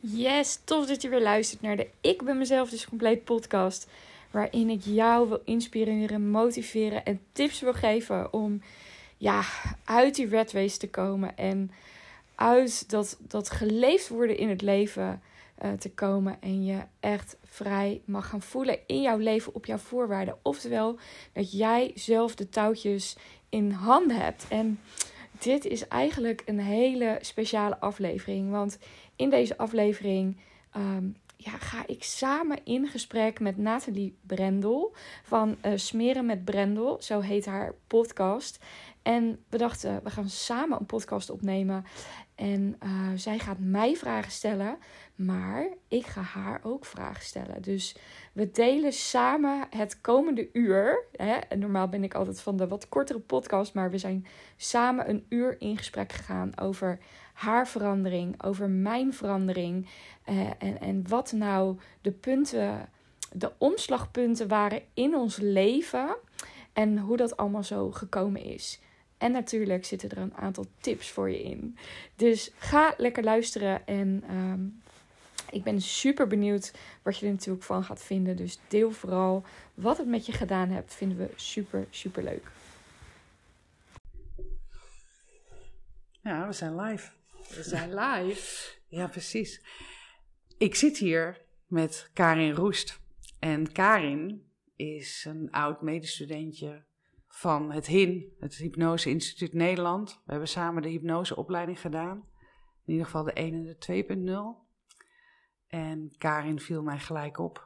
Yes, tof dat je weer luistert naar de Ik ben mezelf dus compleet podcast. Waarin ik jou wil inspireren, motiveren en tips wil geven om ja, uit die red race te komen. En uit dat, dat geleefd worden in het leven uh, te komen. En je echt vrij mag gaan voelen in jouw leven op jouw voorwaarden. Oftewel, dat jij zelf de touwtjes in handen hebt. En dit is eigenlijk een hele speciale aflevering. Want in deze aflevering um, ja, ga ik samen in gesprek met Nathalie Brendel van uh, Smeren met Brendel. Zo heet haar podcast. En we dachten, we gaan samen een podcast opnemen. En uh, zij gaat mij vragen stellen, maar ik ga haar ook vragen stellen. Dus we delen samen het komende uur. Hè? En normaal ben ik altijd van de wat kortere podcast, maar we zijn samen een uur in gesprek gegaan over haar verandering, over mijn verandering. Uh, en, en wat nou de punten, de omslagpunten waren in ons leven. En hoe dat allemaal zo gekomen is. En natuurlijk zitten er een aantal tips voor je in. Dus ga lekker luisteren. En um, ik ben super benieuwd wat je er natuurlijk van gaat vinden. Dus deel vooral wat het met je gedaan hebt. Vinden we super, super leuk. Ja, we zijn live. We zijn live. Ja, precies. Ik zit hier met Karin Roest. En Karin is een oud medestudentje van het HIN, het Hypnose Instituut Nederland. We hebben samen de hypnoseopleiding gedaan. In ieder geval de 1 en de 2.0. En Karin viel mij gelijk op.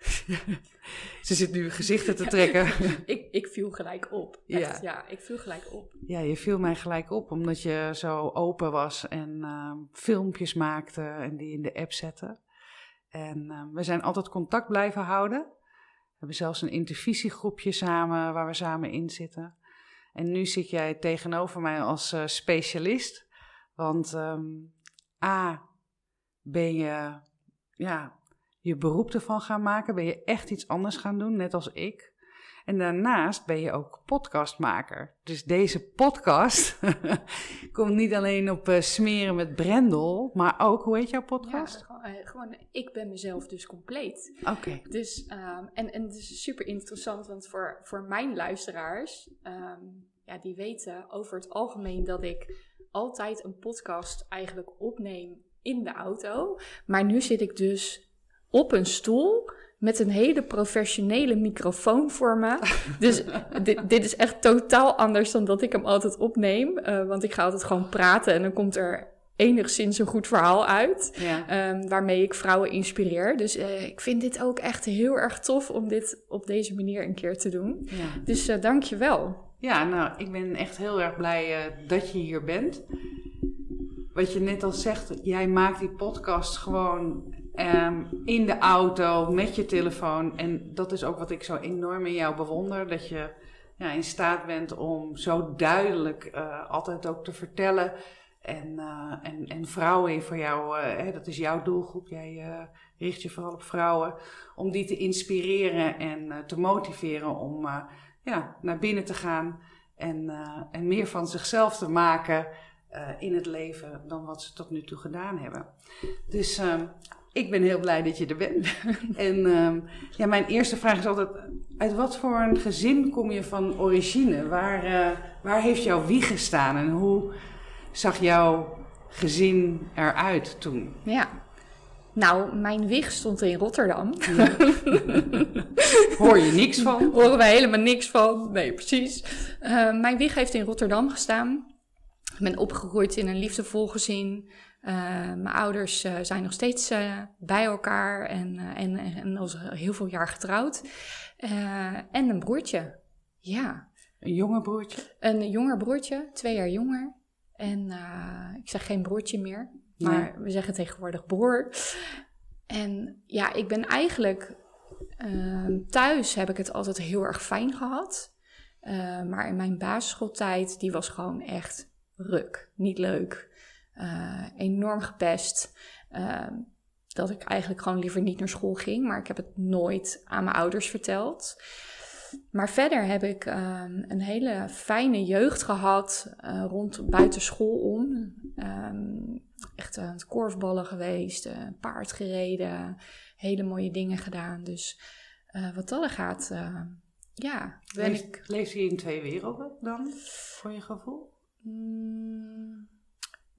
Ze zit nu gezichten te trekken. ik, ik viel gelijk op. Echt, ja. ja, ik viel gelijk op. Ja, je viel mij gelijk op omdat je zo open was en uh, filmpjes maakte en die in de app zette. En uh, we zijn altijd contact blijven houden hebben zelfs een intervisiegroepje samen waar we samen in zitten. En nu zit jij tegenover mij als uh, specialist. Want um, A, ben je ja, je beroep ervan gaan maken? Ben je echt iets anders gaan doen, net als ik? En daarnaast ben je ook podcastmaker. Dus deze podcast komt niet alleen op uh, smeren met Brendel, maar ook, hoe heet jouw podcast? Ja, gewoon, uh, gewoon ik ben mezelf dus compleet. Oké. Dus, um, en, en het is super interessant, want voor, voor mijn luisteraars, um, ja, die weten over het algemeen dat ik altijd een podcast eigenlijk opneem in de auto. Maar nu zit ik dus op een stoel met een hele professionele microfoon voor me. Dus dit, dit, is echt totaal anders dan dat ik hem altijd opneem. Uh, want ik ga altijd gewoon praten en dan komt er enigszins een goed verhaal uit. Ja. Um, waarmee ik vrouwen inspireer. Dus uh, ik vind dit ook echt heel erg tof om dit op deze manier een keer te doen. Ja. Dus uh, dank je wel. Ja, nou, ik ben echt heel erg blij dat je hier bent. Wat je net al zegt, jij maakt die podcast gewoon Um, in de auto, met je telefoon. En dat is ook wat ik zo enorm in jou bewonder. Dat je ja, in staat bent om zo duidelijk uh, altijd ook te vertellen. En, uh, en, en vrouwen voor jou, uh, hè, dat is jouw doelgroep. Jij richt je vooral op vrouwen. Om die te inspireren en te motiveren om ja, naar binnen te gaan. En, en meer van zichzelf te maken in het leven dan wat ze tot nu toe gedaan hebben. Dus ehm, ik ben heel blij dat je er bent. en um, ja, mijn eerste vraag is altijd: uit wat voor een gezin kom je van origine? Waar, uh, waar heeft jouw wieg gestaan en hoe zag jouw gezin eruit toen? Ja. Nou, mijn wieg stond in Rotterdam. Ja. Hoor je niks van? Horen wij helemaal niks van. Nee, precies. Uh, mijn wieg heeft in Rotterdam gestaan. Ik ben opgegroeid in een liefdevol gezin. Uh, mijn ouders uh, zijn nog steeds uh, bij elkaar en, en, en al heel veel jaar getrouwd. en een broertje. Ja. Een jonger broertje? Een jonger broertje, twee jaar jonger. En ik zeg geen broertje meer, maar nee. we zeggen tegenwoordig broer. En ja, ik ben eigenlijk ehm, thuis heb ik het altijd heel erg fijn gehad. maar in mijn basisschooltijd, die was gewoon echt ruk, niet leuk. Uh, enorm gepest. Uh, dat ik eigenlijk gewoon liever niet naar school ging. Maar ik heb het nooit aan mijn ouders verteld. Maar verder heb ik ehm, een hele fijne jeugd gehad uh, rond buitenschool om. Ehm, echt aan het korfballen geweest, uh, paard gereden, hele mooie dingen gedaan. Dus wat dat gaat, ja. Ben leef, ik... Leef je in twee werelden dan, voor je gevoel? Mm,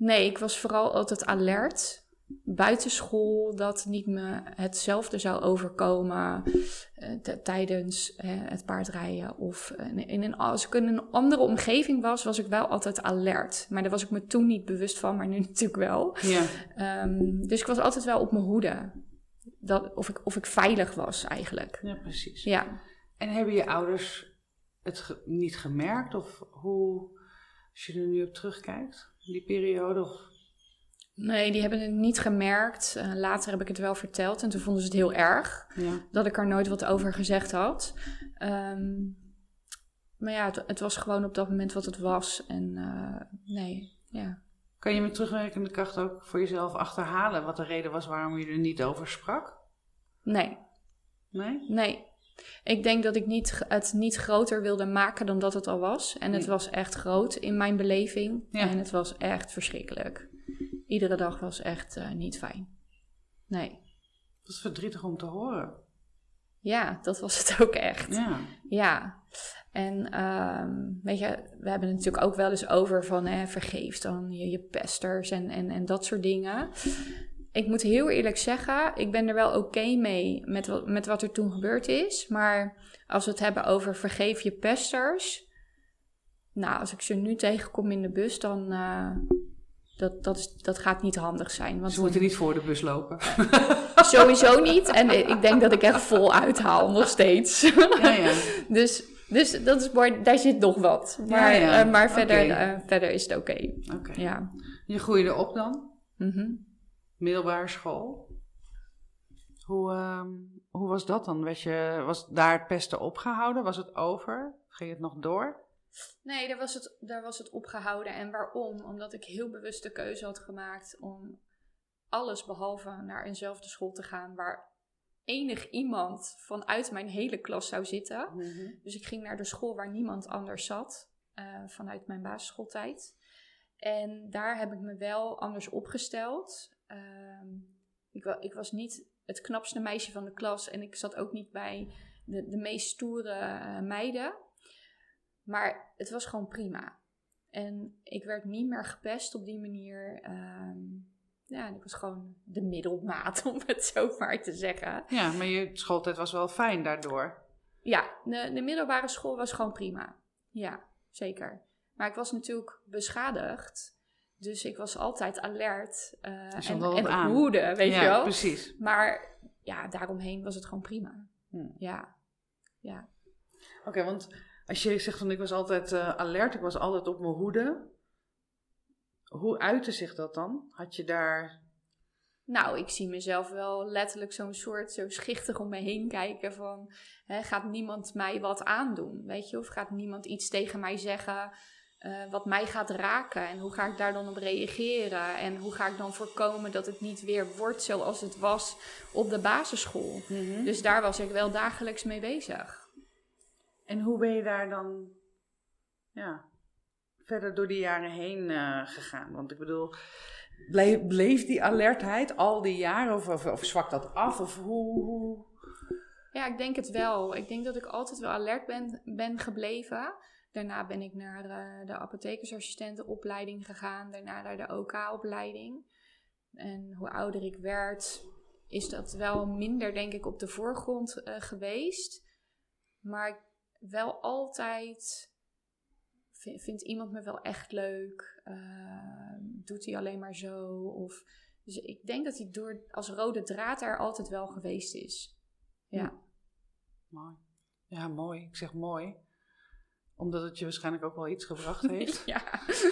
nee, ik was vooral altijd alert buitenschool dat niet me hetzelfde zou overkomen uh, tijdens uh, het paardrijden. Of in, in een, als ik in een andere omgeving was, was ik wel altijd alert. Maar daar was ik me toen niet bewust van, maar nu natuurlijk wel. Ja. Um, dus ik was altijd wel op mijn hoede. Dat, of, ik, of ik veilig was eigenlijk. Ja, precies. Ja. En hebben je ouders het ge niet gemerkt? Of hoe, als je er nu op terugkijkt, die periode? Of Nee, die hebben het niet gemerkt. Uh, later heb ik het wel verteld en toen vonden ze het heel erg ja. dat ik er nooit wat over gezegd had. Um, maar ja, het, het, was gewoon op dat moment wat het was. En uh, nee, ja. Kan je met terugwerkende kracht ook voor jezelf achterhalen wat de reden was waarom je er niet over sprak? Nee. Nee? Nee. Ik denk dat ik niet, het niet groter wilde maken dan dat het al was. En het was echt groot in mijn beleving. Ja. En het was echt verschrikkelijk iedere dag was echt uh, niet fijn. Nee. Dat is verdrietig om te horen. Ja, dat was het ook echt. Ja. Ja. En um, weet je, we hebben het natuurlijk ook wel eens over van hè, vergeef dan je, je pesters en, en, en dat soort dingen. Ik moet heel eerlijk zeggen, ik ben er wel oké mee met wat, met wat er toen gebeurd is. Maar als we het hebben over vergeef je pesters. Nou, als ik ze nu tegenkom in de bus, dan, uh, dat, dat, is, dat gaat niet handig zijn. Want Ze moeten niet voor de bus lopen. Sowieso niet. En ik denk dat ik echt vol uithaal, nog steeds. Ja, ja. dus, dus dat is mooi, daar zit nog wat. Maar, ja. Uh, maar verder, uh, verder is het oké. Okay. Okay. Ja. Je groeide op dan? Mm -hmm. Middelbare school. Hoe, uh, hoe was dat dan? Was, je, was daar het pesten opgehouden? Was het over? Ging het nog door? Nee, daar was, het, daar was het opgehouden. En waarom? Omdat ik heel bewust de keuze had gemaakt om alles behalve naar eenzelfde school te gaan waar enig iemand vanuit mijn hele klas zou zitten. Mhm. Dus ik ging naar de school waar niemand anders zat uh, vanuit mijn basisschooltijd. En daar heb ik me wel anders opgesteld. Uh, ik, ik, was niet het knapste meisje van de klas en ik zat ook niet bij de, de meest stoere uh, meiden. Maar het was gewoon prima. En ik werd niet meer gepest op die manier. Um, ja, ik was gewoon de middelmaat, om het zo maar te zeggen. Ja, maar je schooltijd was wel fijn daardoor. Ja, de, de middelbare school was gewoon prima. Ja, zeker. Maar ik was natuurlijk beschadigd. Dus ik was altijd alert uh, en, en op hoede, weet je wel. precies. Maar ja, daaromheen was het gewoon prima. Hm. Ja, ja. Oké, want als je zegt van ik was altijd uh, alert, ik was altijd op mijn hoede. Hoe uitte zich dat dan? Had je daar. Nou, ik zie mezelf wel letterlijk zo'n soort zo schichtig om me heen kijken van hè, gaat niemand mij wat aandoen, weet je? Of gaat niemand iets tegen mij zeggen uh, wat mij gaat raken? En hoe ga ik daar dan op reageren? En hoe ga ik dan voorkomen dat het niet weer wordt zoals het was op de basisschool? Mm -hmm. Dus daar was ik wel dagelijks mee bezig. En hoe ben je daar dan ja, verder door die jaren heen uh, gegaan? Want ik bedoel, bleef, bleef, die alertheid al die jaren of, of, of zwakt dat af? Of hoe, hoe, Ja, ik denk het wel. Ik denk dat ik altijd wel alert ben, ben gebleven. Daarna ben ik naar de, de apothekersassistentenopleiding gegaan. Daarna naar de OK-opleiding. En hoe ouder ik werd, is dat wel minder, denk ik, op de voorgrond uh, geweest. Maar wel altijd. Vindt iemand me wel echt leuk? Uh, doet hij alleen maar zo? Of, dus ik denk dat hij door, als rode draad er altijd wel geweest is. Ja. Mooi. Ja, mooi. Ik zeg mooi omdat het je waarschijnlijk ook wel iets gebracht heeft. ja,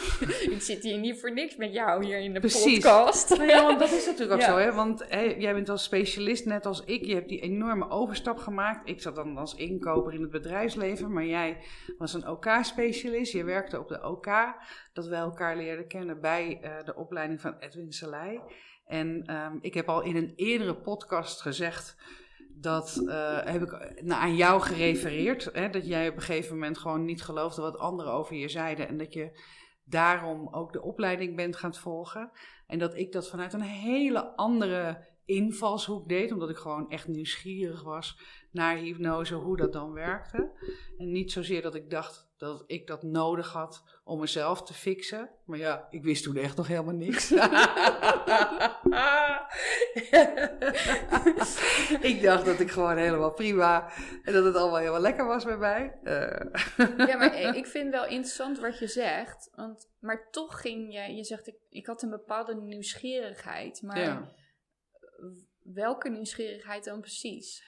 ik zit hier niet voor niks met jou hier in de podcast. Nou ja, want dat is natuurlijk ook zo, hè. Want jij bent als specialist, net als ik. Je hebt die enorme overstap gemaakt. Ik zat dan als inkoper in het bedrijfsleven. Maar jij was een OK-specialist. je werkte op de OK. Dat wij elkaar leerden kennen bij uh, de opleiding van Edwin Selei. En um, ik heb al in een eerdere podcast gezegd dat uh, heb ik nou, aan jou gerefereerd. Hè, dat jij op een gegeven moment gewoon niet geloofde wat anderen over je zeiden. En dat je daarom ook de opleiding bent gaan volgen. En dat ik dat vanuit een hele andere invalshoek deed, omdat ik gewoon echt nieuwsgierig was naar hypnose, hoe dat dan werkte. En niet zozeer dat ik dacht dat ik dat nodig had om mezelf te fixen. Maar ja, ik wist toen echt nog helemaal niks. ik dacht dat ik gewoon helemaal prima en dat het allemaal helemaal lekker was bij mij. Uh. ja, maar ik vind wel interessant wat je zegt. Want, maar toch ging je, je zegt ik, ik had een bepaalde nieuwsgierigheid. Maar ja. welke nieuwsgierigheid dan precies?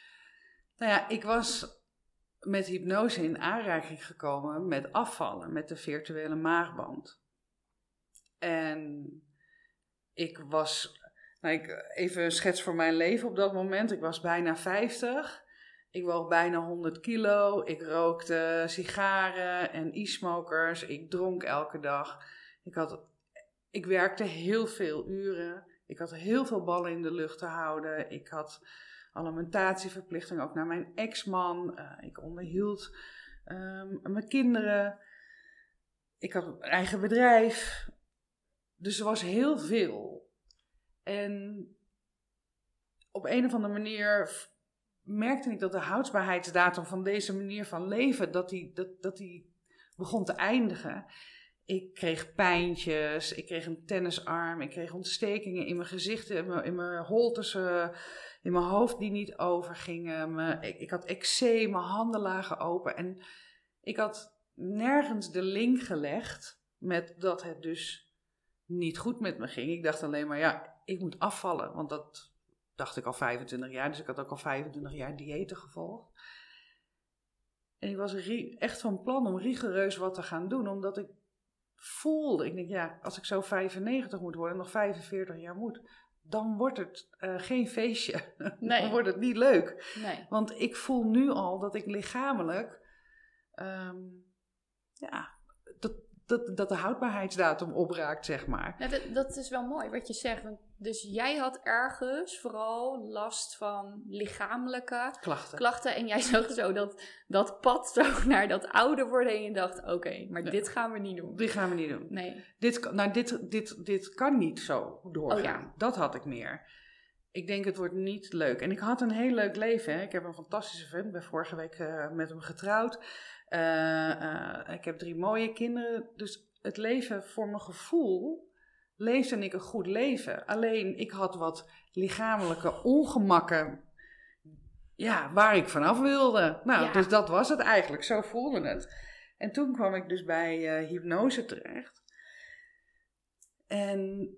Nou ja, ik was met hypnose in aanraking gekomen met afvallen, met de virtuele maagband. En ik was, nou ik, even een schets voor mijn leven op dat moment. Ik was bijna 50. Ik woog bijna 100 kilo. Ik rookte sigaren en e-smokers. Ik dronk elke dag. Ik, had, ik werkte heel veel uren. Ik had heel veel ballen in de lucht te houden. Ik had alimentatieverplichting ook naar mijn ex-man. Uh, ik onderhield um, mijn kinderen. Ik had een eigen bedrijf. Dus er was heel veel. En op een of andere manier merkte ik dat de houdbaarheidsdatum van deze manier van leven, dat die, dat, dat die begon te eindigen. Ik kreeg pijntjes, ik kreeg een tennisarm, ik kreeg ontstekingen in mijn gezicht, in mijn, in mijn holtes, in mijn hoofd die niet overgingen. Ik, ik had eczeem, mijn handen lagen open. En ik had nergens de link gelegd met dat het dus niet goed met me ging. Ik dacht alleen maar, ja, ik moet afvallen. Want dat dacht ik al 25 jaar. Dus ik had ook al 25 jaar diëten gevolgd. En ik was echt van plan om rigoureus wat te gaan doen, omdat ik voelde, ik denk ja, als ik zo 95 moet worden, nog 45 jaar moet, dan wordt het uh, geen feestje. Nee. dan wordt het niet leuk. Nee. Want ik voel nu al dat ik lichamelijk, um, ja, dat, dat, dat de houdbaarheidsdatum opraakt, zeg maar. Ja, dat, dat is wel mooi wat je zegt. Dus jij had ergens vooral last van lichamelijke klachten. klachten en jij zag zo dat, dat pad zo naar dat ouder worden en je dacht, oké, maar dit gaan we niet doen. Dit gaan we niet doen. Nee. Dit, nou, dit, dit, dit kan niet zo doorgaan. Oh, ja. Dat had ik meer. Ik denk, het wordt niet leuk. En ik had een heel leuk leven. Hè. Ik heb een fantastische vent. ben vorige week uh, met hem getrouwd. Uh, uh, ik heb drie mooie kinderen. Dus het leven voor mijn gevoel leefde ik een goed leven. Alleen ik had wat lichamelijke ongemakken. Ja, waar ik vanaf wilde. Nou, dus dat was het eigenlijk. Zo voelde het. En toen kwam ik dus bij uh, hypnose terecht. En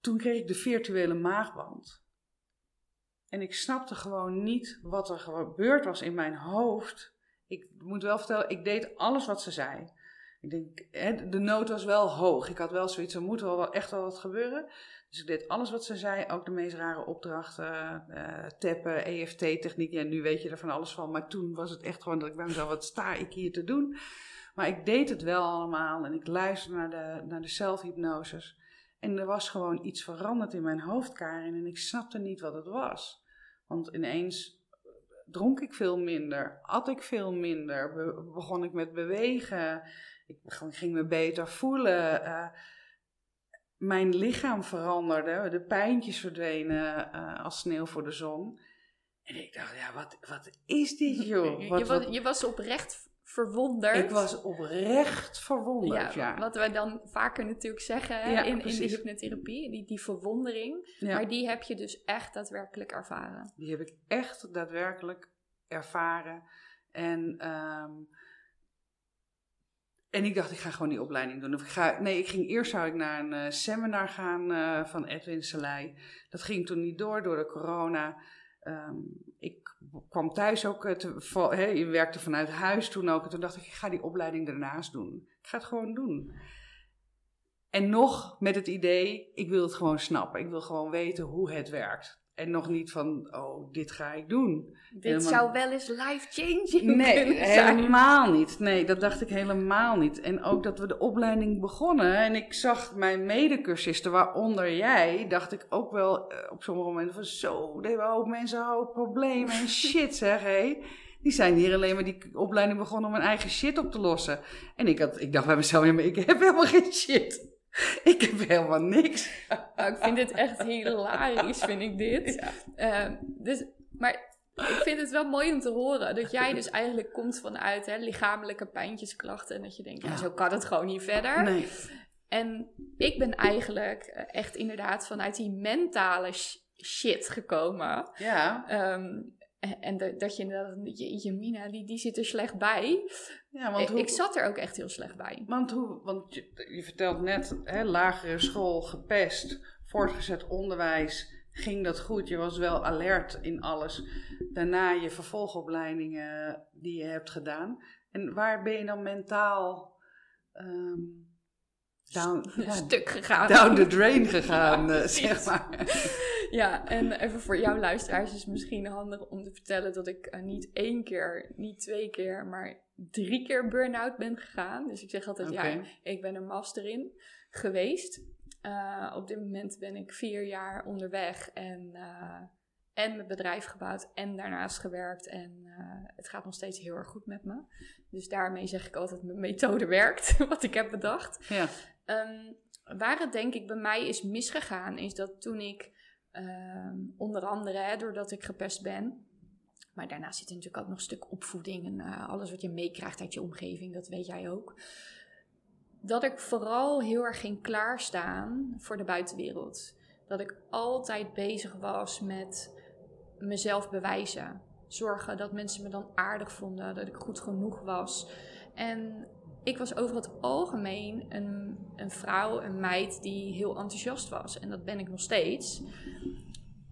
toen kreeg ik de virtuele maagband. En ik snapte gewoon niet wat er gebeurd was in mijn hoofd. Ik moet wel vertellen, ik deed alles wat ze zei. Ik denk, hè, de nood was wel hoog. Ik had wel zoiets, er moet wel echt wel wat gebeuren. Dus ik deed alles wat ze zei, ook de meest rare opdrachten, uh, tappen, EFT-techniek. Ja, nu weet je er van alles van, maar toen was het echt gewoon dat ik bij mezelf, wat sta ik hier te doen? Maar ik deed het wel allemaal en ik luisterde naar de, naar de zelfhypnoses. En er was gewoon iets veranderd in mijn hoofd, Karin, en ik snapte niet wat het was. Want ineens dronk ik veel minder, at ik veel minder, begon ik met bewegen. Ik ging me beter voelen. Uh, mijn lichaam veranderde. De pijntjes verdwenen uh, als sneeuw voor de zon. En ik dacht, ja, wat, wat is dit, joh? Wat, je, was, je was oprecht verwonderd. Ik was oprecht verwonderd, ja. ja. Wat wij dan vaker natuurlijk zeggen ja, in, in de hypnotherapie, die, die verwondering. Maar die heb je dus echt daadwerkelijk ervaren. Die heb ik echt daadwerkelijk ervaren. En um, en ik dacht, ik ga gewoon die opleiding doen. Of ik ga, nee, ik ging eerst zou ik naar een uh, seminar gaan uh, van Edwin Selei. Dat ging toen niet door, door de corona. Um, ik kwam thuis ook, uh, te, je werkte vanuit huis toen ook. En toen dacht ik, ik ga die opleiding daarnaast doen. Ik ga het gewoon doen. En nog met het idee, ik wil het gewoon snappen. Ik wil gewoon weten hoe het werkt. En nog niet van, oh, dit ga ik doen. Dit Helemaal- zou wel eens life-changing Nee, kunnen zijn. helemaal niet. Nee, dat dacht ik helemaal niet. En ook dat we de opleiding begonnen en ik zag mijn medecursisten, waaronder jij, dacht ik ook wel eh, op sommige momenten van zo, er hebben hoop mensen hoop problemen en shit zeg hé. Die zijn hier alleen maar die opleiding begonnen om hun eigen shit op te lossen. En ik, had, ik dacht bij mezelf, ja, maar ik heb helemaal geen shit. Ik heb helemaal niks. Nou, ik vind dit echt hilarisch, vind ik dit. Ehm, dus, maar ik vind het wel mooi om te horen dat jij dus eigenlijk komt vanuit hè, lichamelijke pijntjesklachten. En dat je denkt, ja, Ja. zo kan het gewoon niet verder. Nee. En ik ben eigenlijk eh, echt inderdaad vanuit die mentale sh- shit gekomen. Ja, Ehm, en en dat- je inderdaad, je, Mina, die, die zit er slecht bij. ja want Ik, hoe... ik zat er ook echt heel slecht bij. Want, hoe, want je, je vertelt net, hè, lagere school, gepest, voortgezet onderwijs, ging dat goed? Je was wel alert in alles. Daarna je vervolgopleidingen die je hebt gedaan. En waar ben je dan mentaal ehm, down, Een ja, stuk gegaan. down the drain gegaan, Ja, eh, zeg maar? Ja, en even voor jouw luisteraars is het misschien handig om te vertellen dat ik eh, niet één keer, niet twee keer, maar drie keer burn-out ben gegaan. Dus ik zeg altijd, ja, ik ben er master in geweest. Eh, op dit moment ben ik vier jaar onderweg en, en mijn bedrijf gebouwd en daarnaast gewerkt. En het gaat nog steeds heel erg goed met me. Dus daarmee zeg ik altijd, mijn methode werkt, wat ik heb bedacht. Ja, Ehm, waar het denk ik bij mij is misgegaan, is dat toen ik ehm, onder andere, hè, doordat ik gepest ben, maar daarna zit natuurlijk ook nog een stuk opvoeding en eh, alles wat je meekrijgt uit je omgeving, dat weet jij ook. Dat ik vooral heel erg ging klaarstaan voor de buitenwereld. Dat ik altijd bezig was met mezelf bewijzen. Zorgen dat mensen me dan aardig vonden, dat ik goed genoeg was. En ik was over het algemeen een, een vrouw, een meid die heel enthousiast was. En dat ben ik nog steeds.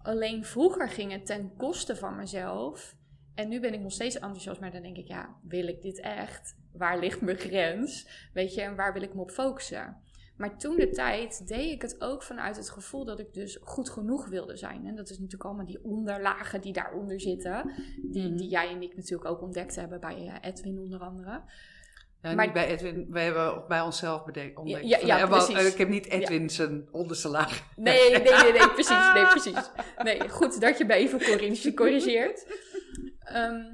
Alleen vroeger ging het ten koste van mezelf. En nu ben ik nog steeds enthousiast, maar dan denk ik, ja, wil ik dit echt? Waar ligt mijn grens? Weet je, en waar wil ik me op focussen? Maar toen de tijd deed ik het ook vanuit het gevoel dat ik dus goed genoeg wilde zijn. En dat is natuurlijk allemaal die onderlagen die daaronder zitten. Die, Mhm. die jij en ik natuurlijk ook ontdekt hebben bij eh, Edwin onder andere. Ja Maar- bij Edwin, wij hebben bij onszelf bedenkt. Ja, ja, eh, wel, eh, Ik heb niet Edwin zijn onderste laag. Nee, nee, nee, nee, precies. Nee, precies. Nee, goed dat je me even corri- corrigeert. Ehm,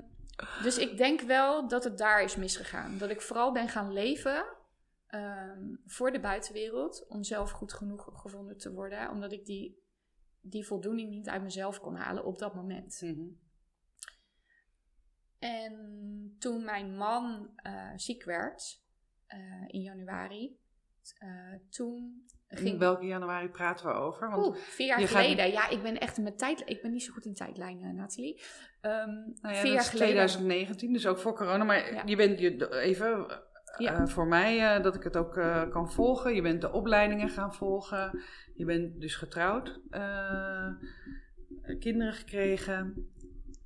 dus ik denk wel dat het daar is misgegaan. Dat ik vooral ben gaan leven ehm, voor de buitenwereld. Om zelf goed genoeg gevonden te worden. Omdat ik die, die voldoening niet uit mezelf kon halen op dat moment. Mhm. En toen mijn man eh, ziek werd eh, in januari. eh, toen ging In welke januari praten we over? Want Oeh, vier jaar gaat- geleden. Ja, ik ben echt met tijd. Ik ben niet zo goed in tijdlijnen, Nathalie. Ehm, Nou ja, vier jaar geleden. 2019, dus ook voor corona. Maar Ja. je bent je even Ja. voor mij dat ik het ook kan volgen. Je bent de opleidingen gaan volgen. Je bent dus getrouwd, kinderen gekregen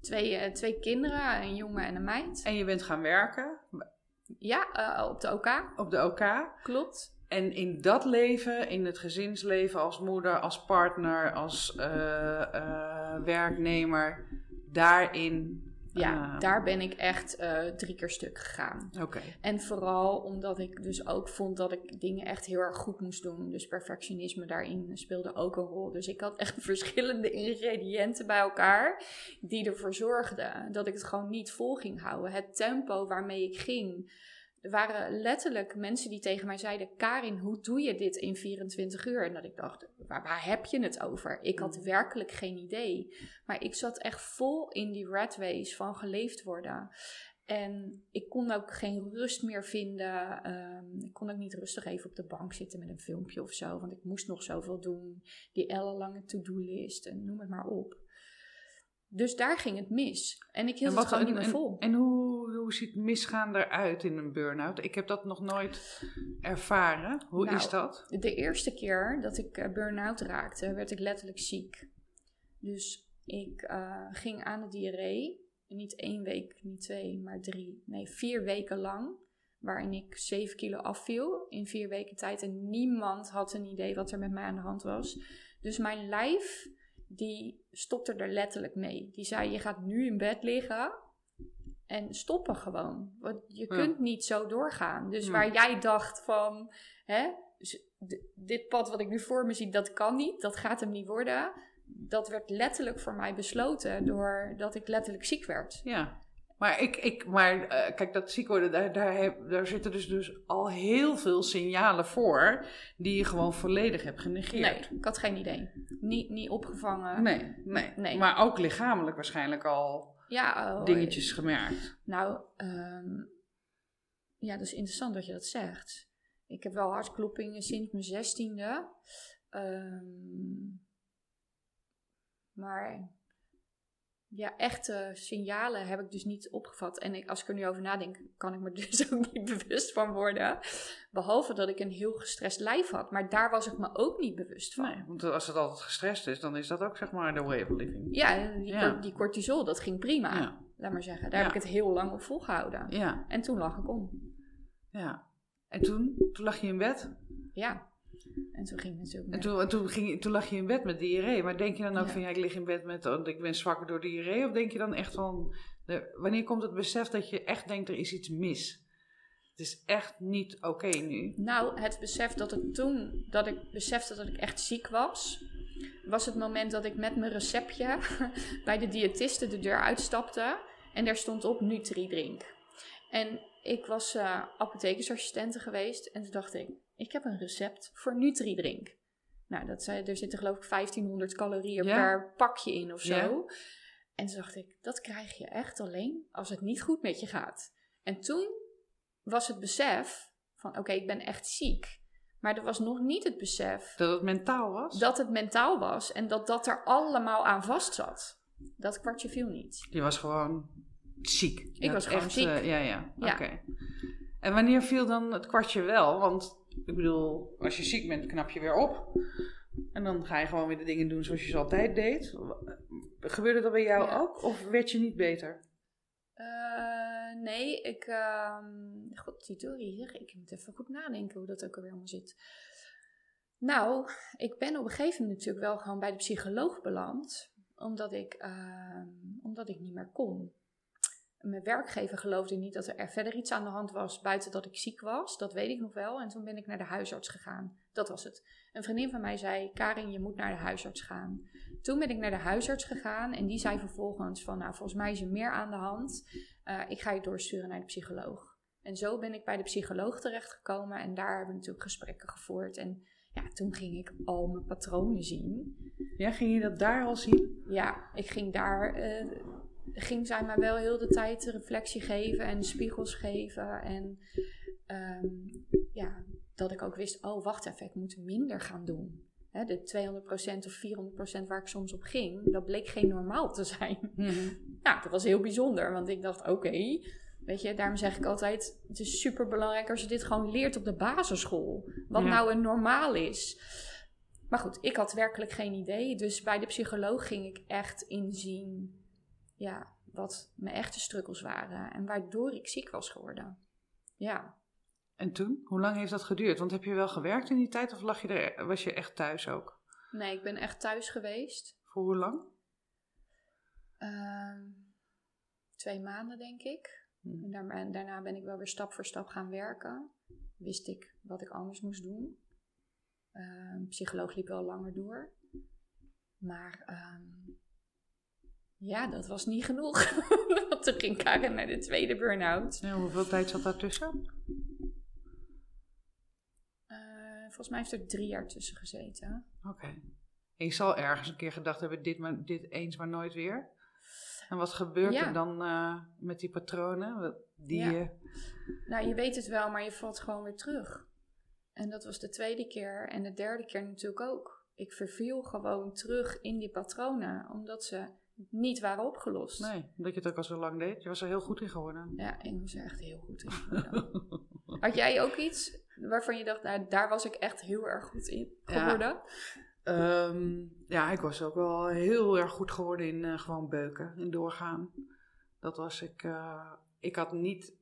Twee, eh, twee kinderen, een jongen en een meid. en je bent gaan werken Ja, eh, op de OK. op de OK. Klopt. En in dat leven, in het gezinsleven als moeder, als partner, als eh, werknemer, daarin. Ja, eh, daar ben ik echt eh, drie keer stuk gegaan. Oké. En vooral omdat ik dus ook vond dat ik dingen echt heel erg goed moest doen. Dus perfectionisme daarin speelde ook een rol. Dus ik had echt verschillende ingrediënten bij elkaar die ervoor zorgden dat ik het gewoon niet vol ging houden. Het tempo waarmee ik ging. Er waren letterlijk mensen die tegen mij zeiden: Karin, hoe doe je dit in 24 uur? En dat ik dacht: waar, waar heb je het over? Ik had werkelijk geen idee. Maar ik zat echt vol in die rat race van geleefd worden. En ik kon ook geen rust meer vinden. Ehm, ik kon ook niet rustig even op de bank zitten met een filmpje of zo. Want ik moest nog zoveel doen. Die ellenlange to-do-list en noem het maar op. Dus daar ging het mis. En ik hield En het gewoon en- niet meer vol. En, hoe, hoe ziet misgaan eruit in een burn-out? Ik heb dat nog nooit ervaren. Hoe Nou, is dat? De eerste keer dat ik eh, burn-out raakte, werd ik letterlijk ziek. Dus ik eh, ging aan de diarree. Niet één week, niet twee, maar drie, nee, vier weken lang waarin ik 7 kilo afviel in vier weken tijd. En niemand had een idee wat er met mij aan de hand was. Dus mijn lijf, die stopte er letterlijk mee. Die zei, je gaat nu in bed liggen en stoppen gewoon. Want je Ja. kunt niet zo doorgaan. Dus Ja. waar jij dacht van, hè, z- d- dit pad wat ik nu voor me zie, dat kan niet, dat gaat hem niet worden. Dat werd letterlijk voor mij besloten doordat ik letterlijk ziek werd. Ja. Maar, ik, ik, maar eh, kijk, dat ziek worden, daar, daar, heb, daar zitten dus, dus al heel veel signalen voor die je gewoon volledig hebt Nee, genegeerd. ik had geen idee. Niet, niet opgevangen. Nee, nee. Nee. Maar ook lichamelijk waarschijnlijk al Ja, oh, dingetjes gemerkt. Nou, ehm, ja, dat is interessant dat je dat zegt. Ik heb wel hartkloppingen sinds mijn zestiende. Ehm, maar ja, echte signalen heb ik dus niet opgevat. En ik, als ik er nu over nadenk, kan ik me dus ook niet bewust van worden. Behalve dat ik een heel gestrest lijf had. Maar daar was ik me ook niet bewust van. Nee, want als het altijd gestrest is, dan is dat ook zeg maar de way of living. Ja, die, Ja. die cortisol, dat ging prima. Ja. Laat maar zeggen. Daar Ja. heb ik het heel lang op volgehouden. Ja, En toen lag ik om. ja. En toen, toen lag je in bed. Ja. En toen ging het En toen, en toen, ging, toen lag je in bed met diarree. Maar denk je dan ook Ja. van, ja, ik lig in bed met, oh, ik ben zwakker door diarree? Of denk je dan echt van, de, wanneer komt het besef dat je echt denkt, er is iets mis? Het is echt niet oké nu. Nou, het besef dat het toen, dat ik besefte dat ik echt ziek was, was het moment dat ik met mijn receptje bij de diëtiste de deur uitstapte en daar stond op Nutri-drink. En ik was eh apothekersassistente geweest en toen dacht ik, ik heb een recept voor Nutri-drink. Nou, dat zei, er zitten geloof ik 1500 calorieën Ja. per pakje in of zo. Ja. En toen dacht ik, dat krijg je echt alleen als het niet goed met je gaat. En toen was het besef van, oké, ik ben echt ziek. Maar er was nog niet het besef Dat het mentaal was? dat het mentaal was en dat dat er allemaal aan vast zat. Dat kwartje viel niet. Je was gewoon ziek. Ik was gewoon ziek. eh, ja, ja. Ja. Oké. En wanneer viel dan het kwartje wel? Want ik bedoel, als je ziek bent, knap je weer op. En dan ga je gewoon weer de dingen doen zoals je ze altijd deed. Gebeurde dat bij jou Ja. ook? Of werd je niet beter? Eh, nee, ik. ehm God, Dory, zeg, ik moet even goed nadenken hoe dat ook alweer allemaal zit. Nou, ik ben op een gegeven moment natuurlijk wel gewoon bij de psycholoog beland, omdat ik, ehm, omdat ik niet meer kon. Mijn werkgever geloofde niet dat er verder iets aan de hand was buiten dat ik ziek was. Dat weet ik nog wel. En toen ben ik naar de huisarts gegaan. Dat was het. Een vriendin van mij zei: Karin, je moet naar de huisarts gaan. Toen ben ik naar de huisarts gegaan en die zei vervolgens: van, Nou, volgens mij is er meer aan de hand. Eh, ik ga je doorsturen naar de psycholoog. En zo ben ik bij de psycholoog terechtgekomen en daar hebben we natuurlijk gesprekken gevoerd. En ja, toen ging ik al mijn patronen zien. Ja, ging je dat daar al zien? Ja, ik ging daar, eh, ging zij mij wel heel de tijd de reflectie geven en spiegels geven. En ehm, ja, dat ik ook wist, oh wacht even, ik moet minder gaan doen. Hè, de 200% of 400% waar ik soms op ging, dat bleek geen normaal te zijn. Nou, dat was heel bijzonder, want ik dacht, oké, weet je, daarom zeg ik altijd, het is super belangrijk als je dit gewoon leert op de basisschool. Wat Ja. nou een normaal is. Maar goed, ik had werkelijk geen idee, dus bij de psycholoog ging ik echt inzien, ja, wat mijn echte struggles waren en waardoor ik ziek was geworden. Ja, En toen? Hoe lang heeft dat geduurd? Want heb je wel gewerkt in die tijd of lag je er, was je echt thuis ook? nee, ik ben echt thuis geweest. Voor hoe lang? Ehm, twee maanden, denk ik. Hm. En daar- en daarna ben ik wel weer stap voor stap gaan werken. Wist ik wat ik anders moest doen. Ehm, psycholoog liep wel langer door. Maar ehm, ja, dat was niet genoeg. Want toen ging Karen naar de tweede burn-out. Ja, hoeveel tijd zat daartussen? Eh, volgens mij heeft er drie jaar tussen gezeten. Oké. En je zal ergens een keer gedacht hebben, dit, maar, dit eens maar nooit weer. En wat gebeurt Ja. er dan eh, met die patronen? Die, Ja. eh, Nou, je weet het wel, maar je valt gewoon weer terug. En dat was de tweede keer. En de derde keer natuurlijk ook. Ik verviel gewoon terug in die patronen, omdat ze niet waren opgelost. nee, omdat je het ook al zo lang deed. Je was er heel goed in geworden. Ja, ik was er echt heel goed in. geworden. Had jij ook iets waarvan je dacht, nou, daar was ik echt heel erg goed in Ja. geworden? Ehm, ja, ik was ook wel heel erg goed geworden in eh, gewoon beuken, in doorgaan. Dat was ik. eh, ik had niet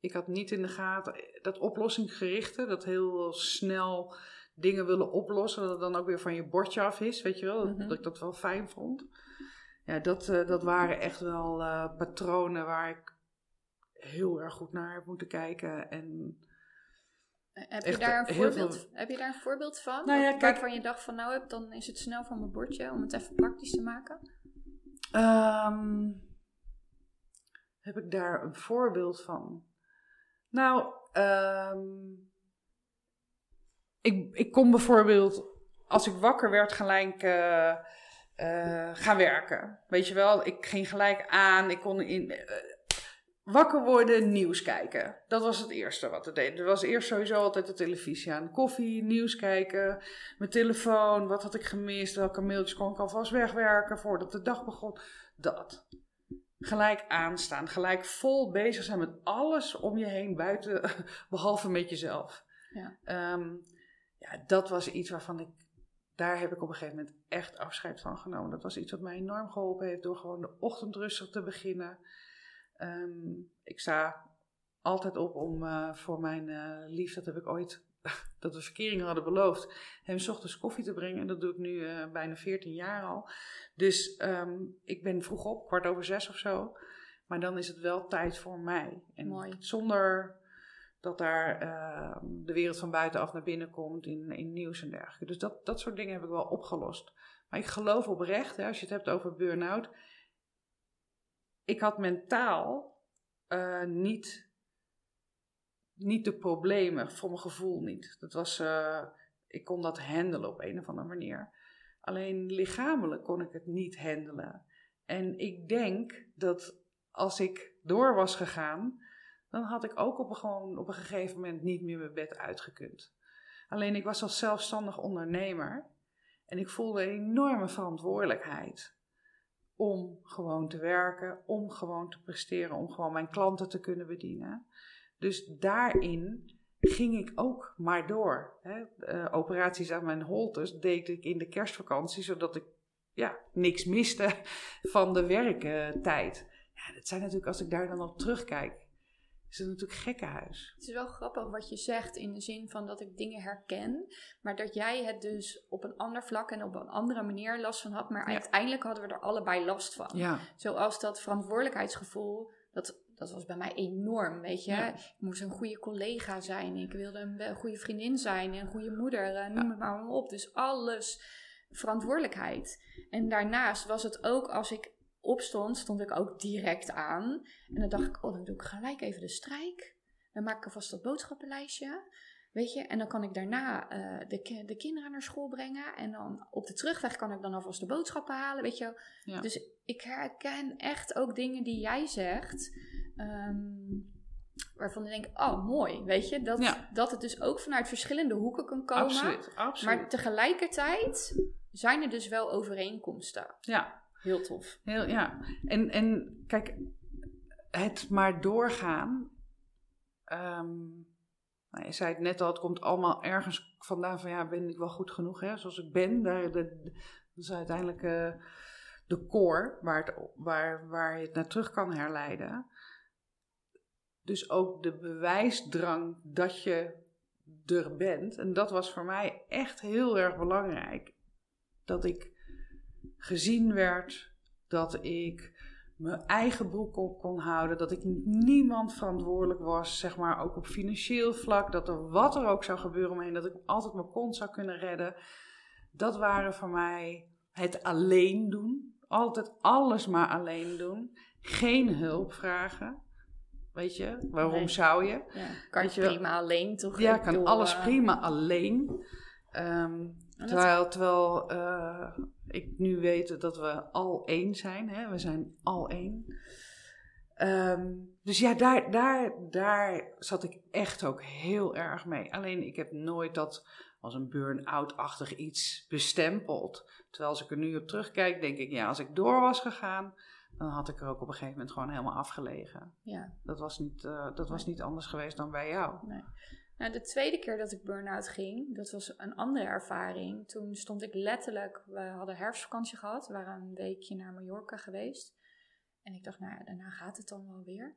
ik had niet in de gaten dat oplossingsgerichte, dat heel snel dingen willen oplossen, dat het dan ook weer van je bordje af is, weet je wel, Mhm. dat ik dat wel fijn vond. Ja, dat, eh, dat waren echt wel eh, patronen waar ik heel erg goed naar heb moeten kijken. En Eh, Heb, je daar een voorbeeld, veel- heb je daar een voorbeeld van? Nou ja, kijk- Waarvan je dacht van nou heb, dan is het snel van mijn bordje om het even praktisch te maken. Ehm, heb ik daar een voorbeeld van? Nou, ehm, ik, ik kon bijvoorbeeld, als ik wakker werd, gelijk eh, gaan werken. Weet je wel, ik ging gelijk aan, ik kon in, eh, wakker worden, nieuws kijken. Dat was het eerste wat ik deed. Er was eerst sowieso altijd de televisie aan. Koffie, nieuws kijken, mijn telefoon, wat had ik gemist, welke mailtjes kon ik alvast wegwerken voordat de dag begon. Dat. Gelijk aanstaan, gelijk vol bezig zijn met alles om je heen buiten, behalve met jezelf. Ja. Ehm, ja, dat was iets waarvan ik, daar heb ik op een gegeven moment echt afscheid van genomen. Dat was iets wat mij enorm geholpen heeft door gewoon de ochtend rustig te beginnen. Ehm, ik sta altijd op om eh, voor mijn eh, lief, dat heb ik ooit, dat we verkering hadden beloofd, hem 's ochtends koffie te brengen. En dat doe ik nu eh, bijna 14 jaar al. Dus ehm, ik ben vroeg op, kwart over zes of zo. Maar dan is het wel tijd voor mij. En Mooi. zonder dat daar ehm, de wereld van buitenaf naar binnen komt in, in nieuws en dergelijke. Dus dat, dat soort dingen heb ik wel opgelost. Maar ik geloof oprecht, hè, als je het hebt over burn-out. Ik had mentaal eh, niet, niet de problemen, voor mijn gevoel niet. Dat was, eh, ik kon dat handelen op een of andere manier. Alleen lichamelijk kon ik het niet handelen. En ik denk dat als ik door was gegaan, dan had ik ook op een, gewoon op een gegeven moment niet meer mijn bed uitgekund. Alleen ik was als zelfstandig ondernemer en ik voelde een enorme verantwoordelijkheid om gewoon te werken, om gewoon te presteren, om gewoon mijn klanten te kunnen bedienen. Dus daarin ging ik ook maar door. Hè. Eh, operaties aan mijn holtes deed ik in de kerstvakantie, zodat ik ja, niks miste van de werktijd. Ja, dat zijn natuurlijk, als ik daar dan op terugkijk, is het natuurlijk gekkenhuis. Het is wel grappig wat je zegt in de zin van dat ik dingen herken, maar dat jij het dus op een ander vlak en op een andere manier last van had, maar Ja. uiteindelijk hadden we er allebei last van. Ja, Zoals dat verantwoordelijkheidsgevoel, dat, dat was bij mij enorm, weet je. Ja. Ik moest een goede collega zijn, ik wilde een goede vriendin zijn, een goede moeder, eh, noem het maar op. Dus alles verantwoordelijkheid. En daarnaast was het ook, als ik opstond, stond ik ook direct aan. En dan dacht ik, oh, dan doe ik gelijk even de strijk. Dan maak ik alvast dat boodschappenlijstje. Weet je, en dan kan ik daarna eh, de, de kinderen naar school brengen. En dan op de terugweg kan ik dan alvast de boodschappen halen. Weet je, Ja. dus ik herken echt ook dingen die jij zegt. ehm, waarvan ik denk, oh mooi, weet je. Dat, Ja. dat het dus ook vanuit verschillende hoeken kan komen. absoluut, absoluut. Maar tegelijkertijd zijn er dus wel overeenkomsten. ja, Heel tof. heel, ja. En, en kijk, het maar doorgaan. ehm, nou, je zei het net al, het komt allemaal ergens vandaan van ja, ben ik wel goed genoeg hè, zoals ik ben. Daar, de, de- dat is uiteindelijk eh, de core waar, het, waar, waar je het naar terug kan herleiden. Dus ook de bewijsdrang dat je er bent. En dat was voor mij echt heel erg belangrijk. Dat ik gezien werd, dat ik mijn eigen broek op kon houden, dat ik niemand verantwoordelijk was, zeg maar ook op financieel vlak, dat er wat er ook zou gebeuren omheen, dat ik altijd mijn kont zou kunnen redden. Dat waren voor mij het alleen doen, altijd alles maar alleen doen, geen hulp vragen. Weet je, waarom Nee. zou je? Ja, kan Weet je prima alleen toch? Ja, Ik kan alles eh, prima alleen. Ehm, terwijl terwijl eh, ik nu weet dat we al één zijn. Hè? We zijn al één. Ehm, dus ja, daar, daar, daar zat ik echt ook heel erg mee. Alleen ik heb nooit dat als een burn-out-achtig iets bestempeld. Terwijl als ik er nu op terugkijk, denk ik, ja, als ik door was gegaan, dan had ik er ook op een gegeven moment gewoon helemaal afgelegen. Ja. Dat was niet, eh, dat was niet anders geweest dan bij jou. Nou, de tweede keer dat ik burn-out ging, dat was een andere ervaring. Toen stond ik letterlijk, we hadden herfstvakantie gehad, we waren een weekje naar Mallorca geweest. En ik dacht, nou ja, daarna gaat het dan wel weer.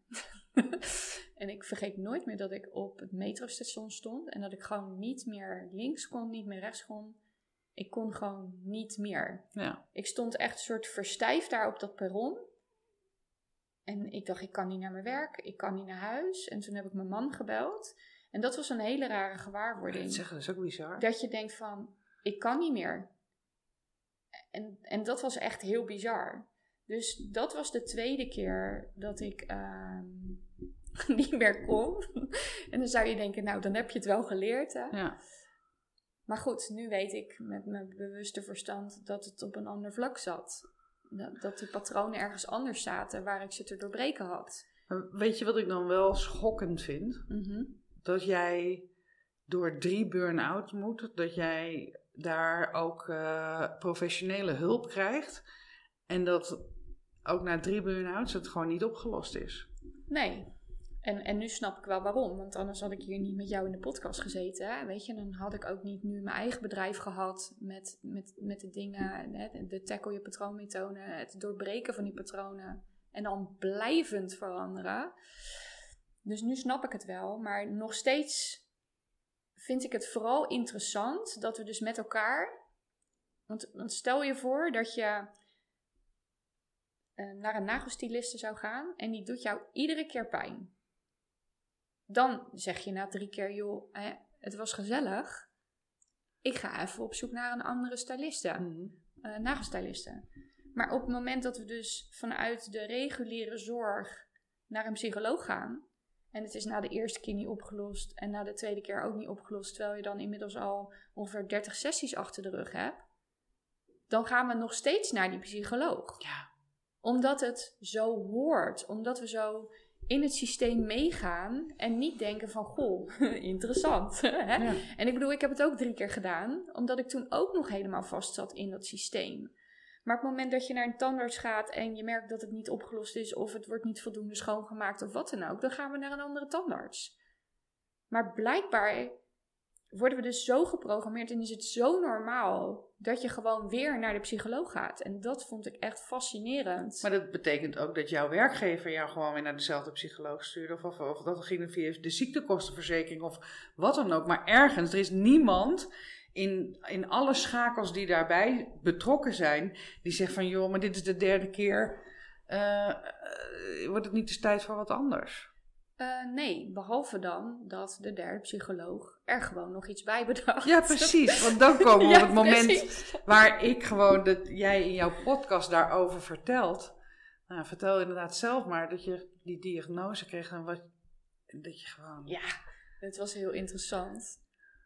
en ik vergeet nooit meer dat ik op het metrostation stond en dat ik gewoon niet meer links kon, niet meer rechts kon. Ik kon gewoon niet meer. Ja. Ik stond echt een soort verstijfd daar op dat perron. En ik dacht, ik kan niet naar mijn werk, ik kan niet naar huis. En toen heb ik mijn man gebeld. En dat was een hele rare gewaarwording. Dat zeggen, dat is ook bizar. Dat je denkt van, ik kan niet meer. En, en dat was echt heel bizar. Dus dat was de tweede keer dat ik ehm, niet meer kon. en dan zou je denken, nou, dan heb je het wel geleerd, hè? Ja. Maar goed, nu weet ik met mijn bewuste verstand dat het op een ander vlak zat. Dat, dat die patronen ergens anders zaten waar ik ze te doorbreken had. Weet je wat ik dan wel schokkend vind? Mhm. Dat jij door drie burn-out moet, dat jij daar ook eh, professionele hulp krijgt. En dat ook na drie burn-outs het gewoon niet opgelost is. Nee. En, en nu snap ik wel waarom. Want anders had ik hier niet met jou in de podcast gezeten. Hè? Weet je, dan had ik ook niet nu mijn eigen bedrijf gehad met, met, met de dingen, hè? de tackle je patroonmethode, het doorbreken van die patronen. En dan blijvend veranderen. Dus nu snap ik het wel. Maar nog steeds vind ik het vooral interessant dat we dus met elkaar. Want, want stel je voor dat je eh, naar een nagelstiliste zou gaan en die doet jou iedere keer pijn. Dan zeg je na drie keer, joh, hè, het was gezellig. Ik ga even op zoek naar een andere styliste, eh nagelstyliste. Maar op het moment dat we dus vanuit de reguliere zorg naar een psycholoog gaan, en het is na de eerste keer niet opgelost en na de tweede keer ook niet opgelost, terwijl je dan inmiddels al ongeveer 30 sessies achter de rug hebt, dan gaan we nog steeds naar die psycholoog Ja. omdat het zo hoort. Omdat we zo in het systeem meegaan en niet denken van, goh, interessant. hè? Ja. En ik bedoel, ik heb het ook drie keer gedaan, omdat ik toen ook nog helemaal vast zat in dat systeem. Maar op het moment dat je naar een tandarts gaat en je merkt dat het niet opgelost is, of het wordt niet voldoende schoongemaakt of wat dan ook, dan gaan we naar een andere tandarts. Maar blijkbaar worden we dus zo geprogrammeerd en is het zo normaal dat je gewoon weer naar de psycholoog gaat. En dat vond ik echt fascinerend. Maar dat betekent ook dat jouw werkgever jou gewoon weer naar dezelfde psycholoog stuurde. Of, of, of dat ging via de ziektekostenverzekering of wat dan ook. Maar ergens, er is niemand in, in alle schakels die daarbij betrokken zijn, die zegt van joh, maar dit is de derde keer. eh, eh, wordt het niet eens tijd voor wat anders? Eh, nee, behalve dan dat de derde psycholoog er gewoon nog iets bij bedacht. Ja, precies. Want dan komen we Ja, op het moment precies. waar ik gewoon, dat jij in jouw podcast daarover vertelt. Nou, vertel inderdaad zelf maar dat je die diagnose kreeg en wat, dat je gewoon... Ja, het was heel interessant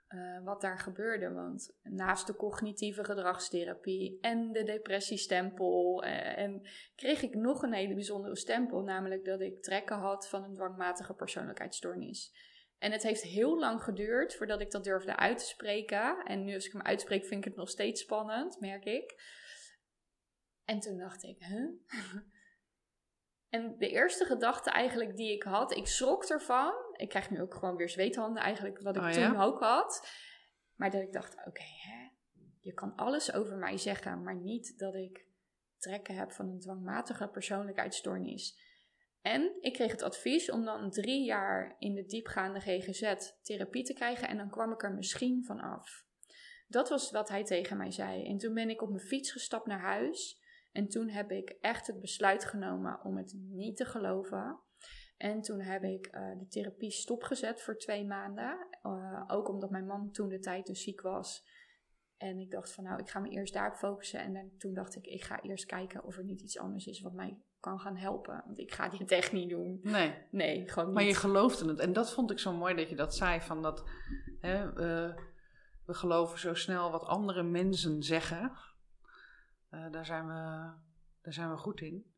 eh, wat daar gebeurde. Want naast de cognitieve gedragstherapie en de depressiestempel... eh, en kreeg ik nog een hele bijzondere stempel. Namelijk dat ik trekken had van een dwangmatige persoonlijkheidsstoornis. En het heeft heel lang geduurd voordat ik dat durfde uit te spreken. En nu als ik hem uitspreek vind ik het nog steeds spannend, merk ik. En toen dacht ik, huh? En de eerste gedachte eigenlijk die ik had, ik schrok ervan. Ik krijg nu ook gewoon weer zweethanden eigenlijk, wat ik Oh, toen ja? ook had. Maar dat ik dacht, oké, hè, je kan alles over mij zeggen, maar niet dat ik trekken heb van een dwangmatige persoonlijkheidsstoornis. En ik kreeg het advies om dan drie jaar in de diepgaande GGZ therapie te krijgen en dan kwam ik er misschien van af. Dat was wat hij tegen mij zei. En toen ben ik op mijn fiets gestapt naar huis. En toen heb ik echt het besluit genomen om het niet te geloven. En toen heb ik eh, de therapie stopgezet voor twee maanden. Eh, ook omdat mijn man toen de tijd dus ziek was. En ik dacht van nou, ik ga me eerst daarop focussen. En dan, toen dacht ik, ik ga eerst kijken of er niet iets anders is wat mij kan gaan helpen. Want ik ga dit echt niet doen. Nee, Nee, gewoon niet. maar je geloofde het. En dat vond ik zo mooi dat je dat zei, van dat hè, we geloven zo snel wat andere mensen zeggen. Eh, daar, zijn we, daar zijn we goed in.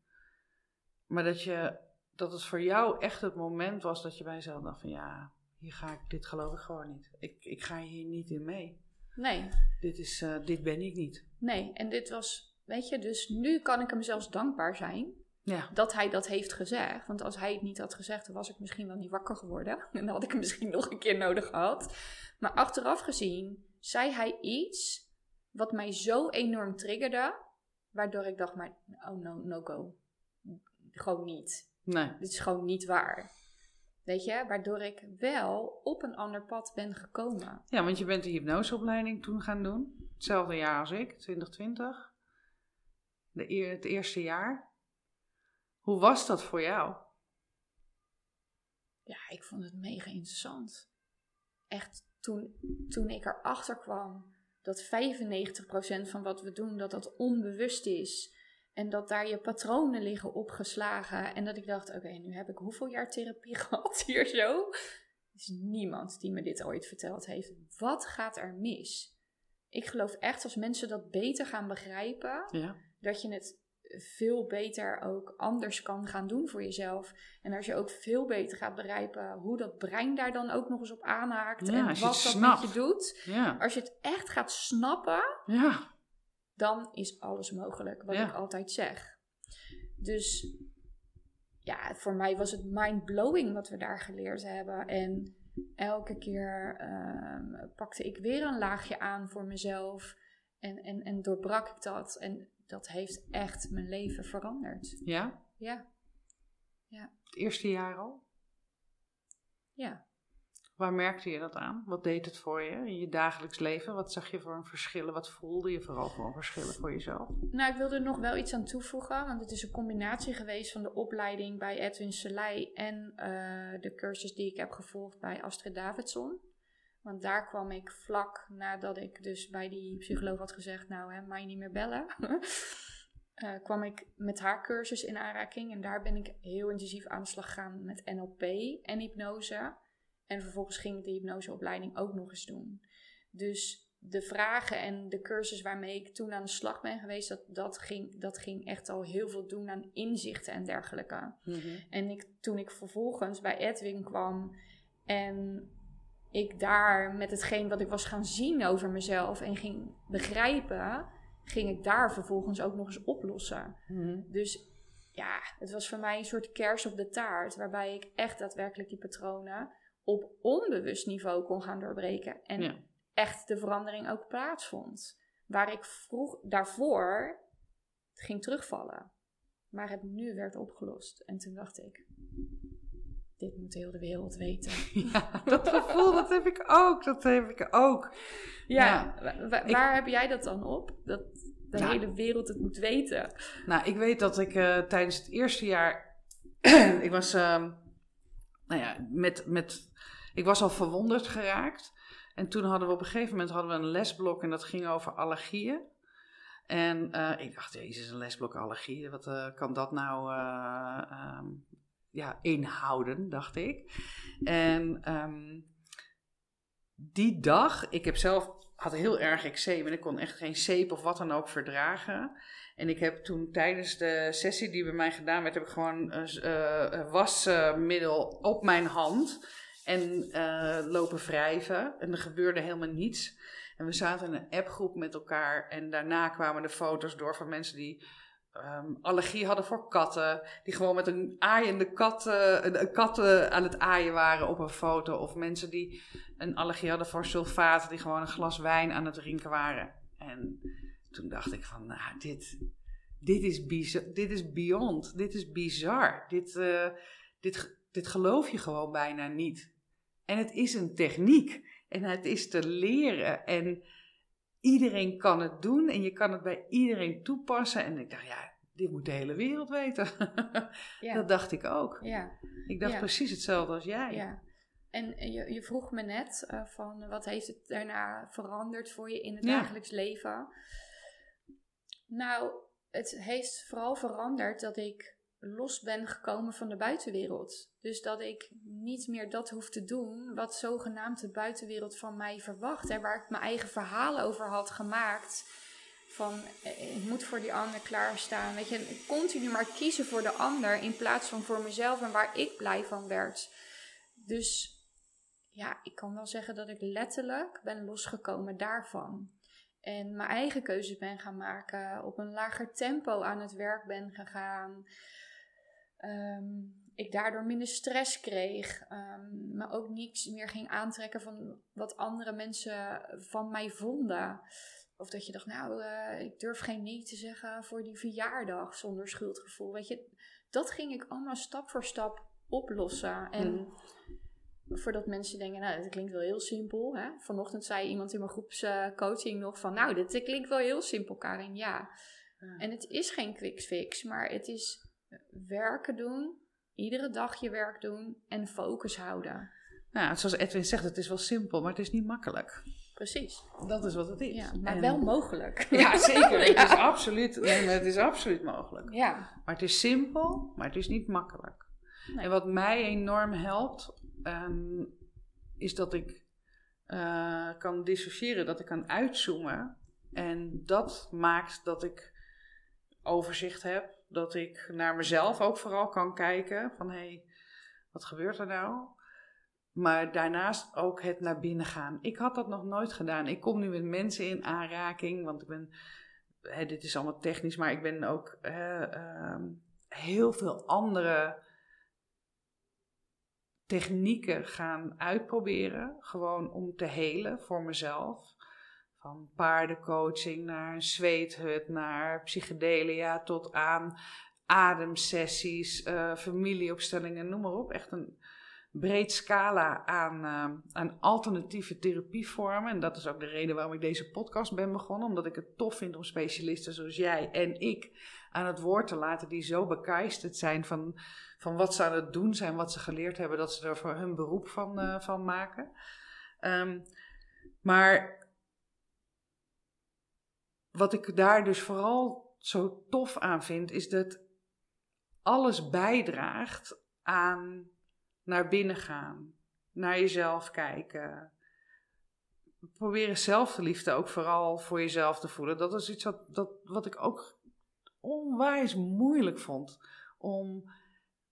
Maar dat, je, dat het voor jou echt het moment was dat je bij jezelf dacht van ja, hier ga ik, dit geloof ik gewoon niet. Ik, ik ga hier niet in mee. Nee, Dit, is, eh, dit ben ik niet. nee. En dit was, weet je, dus nu kan ik hem zelfs dankbaar zijn Ja, dat hij dat heeft gezegd. Want als hij het niet had gezegd, dan was ik misschien wel niet wakker geworden. En dan had ik hem misschien nog een keer nodig gehad. Maar achteraf gezien zei hij iets wat mij zo enorm triggerde, waardoor ik dacht, maar oh no, no go. gewoon niet. Nee. Dit is gewoon niet waar. Weet je, waardoor ik wel op een ander pad ben gekomen. Ja, want je bent de hypnoseopleiding toen gaan doen. Hetzelfde jaar als ik, 2020. De het eerste jaar. Hoe was dat voor jou? Ja, ik vond het mega interessant. Echt, toen, toen ik erachter kwam dat 95% van wat we doen, dat dat onbewust is. En dat daar je patronen liggen opgeslagen. En dat ik dacht, oké, nu heb ik hoeveel jaar therapie gehad hier zo? Er is niemand die me dit ooit verteld heeft. Wat gaat er mis? Ik geloof echt als mensen dat beter gaan begrijpen, Ja. dat je het veel beter ook anders kan gaan doen voor jezelf. En als je ook veel beter gaat begrijpen hoe dat brein daar dan ook nog eens op aanhaakt Ja, en wat dat snapt. met je doet. Ja. Als je het echt gaat snappen, Ja. dan is alles mogelijk, wat ik altijd zeg. Dus ja, voor mij was het mind-blowing wat we daar geleerd hebben. En elke keer ehm, pakte ik weer een laagje aan voor mezelf en, en, en doorbrak ik dat. En dat heeft echt mijn leven veranderd. Ja? Ja, Het eerste jaar al? ja. Waar merkte je dat aan? Wat deed het voor je in je dagelijks leven? Wat zag je voor een verschillen? Wat voelde je vooral voor een verschillen voor jezelf? Nou, ik wilde er nog wel iets aan toevoegen, want het is een combinatie geweest van de opleiding bij Edwin Selei en eh, de cursus die ik heb gevolgd bij Astrid Davidson. Want daar kwam ik vlak nadat ik dus bij die psycholoog had gezegd, nou hè, mij niet meer bellen. eh, kwam ik met haar cursus in aanraking en daar ben ik heel intensief aan de slag gegaan met NLP en hypnose. En vervolgens ging ik de hypnoseopleiding ook nog eens doen. Dus de vragen en de cursus waarmee ik toen aan de slag ben geweest, dat, dat, ging, dat ging echt al heel veel doen aan inzichten en dergelijke. En ik, toen ik vervolgens bij Edwin kwam en ik daar met hetgeen wat ik was gaan zien over mezelf en ging begrijpen, ging ik daar vervolgens ook nog eens oplossen. Dus ja, het was voor mij een soort kers op de taart, waarbij ik echt daadwerkelijk die patronen op onbewust niveau kon gaan doorbreken. En Ja. echt de verandering ook plaatsvond. Waar ik vroeg daarvoor ging terugvallen. Maar het nu werd opgelost. En toen dacht ik, dit moet heel de wereld weten. Ja, dat gevoel, dat heb ik ook. Dat heb ik ook. Ja, ik- waar heb jij dat dan op? Dat de Nou. hele wereld het moet weten. Nou, ik weet dat ik eh, tijdens het eerste jaar. ik was. ehm, nou ja, met, met. Ik was al verwonderd geraakt. En toen hadden we op een gegeven moment hadden we een lesblok en dat ging over allergieën. En eh, ik dacht, jezus, een lesblok allergieën, wat eh, kan dat nou ehm, ja, inhouden, dacht ik. En ehm, die dag, ik heb zelf, had heel erg eczeem en ik kon echt geen zeep of wat dan ook verdragen. En ik heb toen tijdens de sessie die bij mij gedaan werd, heb ik gewoon eh, wasmiddel op mijn hand en eh, lopen wrijven. En er gebeurde helemaal niets. En we zaten in een appgroep met elkaar en daarna kwamen de foto's door van mensen die ehm, allergie hadden voor katten. Die gewoon met een aaiende kat, eh, een, een kat eh, aan het aaien waren op een foto. Of mensen die een allergie hadden voor sulfaat, die gewoon een glas wijn aan het drinken waren. En toen dacht ik van, nou, dit, dit, is, bizar, dit is beyond, dit is bizar. Dit, eh, dit, dit geloof je gewoon bijna niet. En het is een techniek. En het is te leren. En iedereen kan het doen. En je kan het bij iedereen toepassen. En ik dacht, ja, dit moet de hele wereld weten. Ja, Dat dacht ik ook. ja, Ik dacht Ja. precies hetzelfde als jij. ja. En eh, je, je vroeg me net eh, van wat heeft het daarna veranderd voor je in het dagelijks leven? Nou, het heeft vooral veranderd dat ik los ben gekomen van de buitenwereld. Dus dat ik niet meer dat hoef te doen wat zogenaamd de buitenwereld van mij verwacht. En waar ik mijn eigen verhalen over had gemaakt. Van eh, ik moet voor die ander klaarstaan. Weet je, continu maar kiezen voor de ander in plaats van voor mezelf en waar ik blij van werd. Dus ja, ik kan wel zeggen dat ik letterlijk ben losgekomen daarvan. En mijn eigen keuzes ben gaan maken. Op een lager tempo aan het werk ben gegaan. Ehm, ik daardoor minder stress kreeg. ehm, me ook niets meer ging aantrekken van wat andere mensen van mij vonden. Of dat je dacht, nou, eh, ik durf geen nee te zeggen voor die verjaardag zonder schuldgevoel. Weet je, dat ging ik allemaal stap voor stap oplossen. En Mm. voordat mensen denken, nou, dat klinkt wel heel simpel. Hè? Vanochtend zei iemand in mijn groepscoaching nog van, nou, dit klinkt wel heel simpel, Karin. Ja. Ja. En het is geen quick fix, maar het is werken doen, iedere dag je werk doen en focus houden. Nou, zoals Edwin zegt, het is wel simpel, maar het is niet makkelijk. Precies. Dat is wat het is. Ja, maar En- wel mogelijk. Ja, zeker. Het is absoluut, nee, het is absoluut mogelijk. Ja. Maar het is simpel, maar het is niet makkelijk. Nee. En wat mij enorm helpt, ehm, is dat ik eh, kan dissociëren, dat ik kan uitzoomen. En dat maakt dat ik overzicht heb, dat ik naar mezelf ook vooral kan kijken van hé, hey, wat gebeurt er nou? Maar daarnaast ook het naar binnen gaan. Ik had dat nog nooit gedaan. Ik kom nu met mensen in aanraking, want ik ben, dit is allemaal technisch, maar ik ben ook ehm, heel veel andere technieken gaan uitproberen. Gewoon om te helen voor mezelf. Van paardencoaching naar een zweethut, naar psychedelia tot aan ademsessies, eh, familieopstellingen, noem maar op. Echt een breed scala aan, eh, aan alternatieve therapievormen. En dat is ook de reden waarom ik deze podcast ben begonnen. Omdat ik het tof vind om specialisten zoals jij en ik aan het woord te laten. Die zo bekeisterd zijn van, van wat ze aan het doen zijn. Wat ze geleerd hebben. Dat ze er voor hun beroep van, eh, van maken. Ehm, maar wat ik daar dus vooral zo tof aan vind. Is dat alles bijdraagt aan naar binnen gaan, naar jezelf kijken. Proberen zelfliefde ook vooral voor jezelf te voelen. Dat is iets wat, dat, wat ik ook onwijs moeilijk vond. Om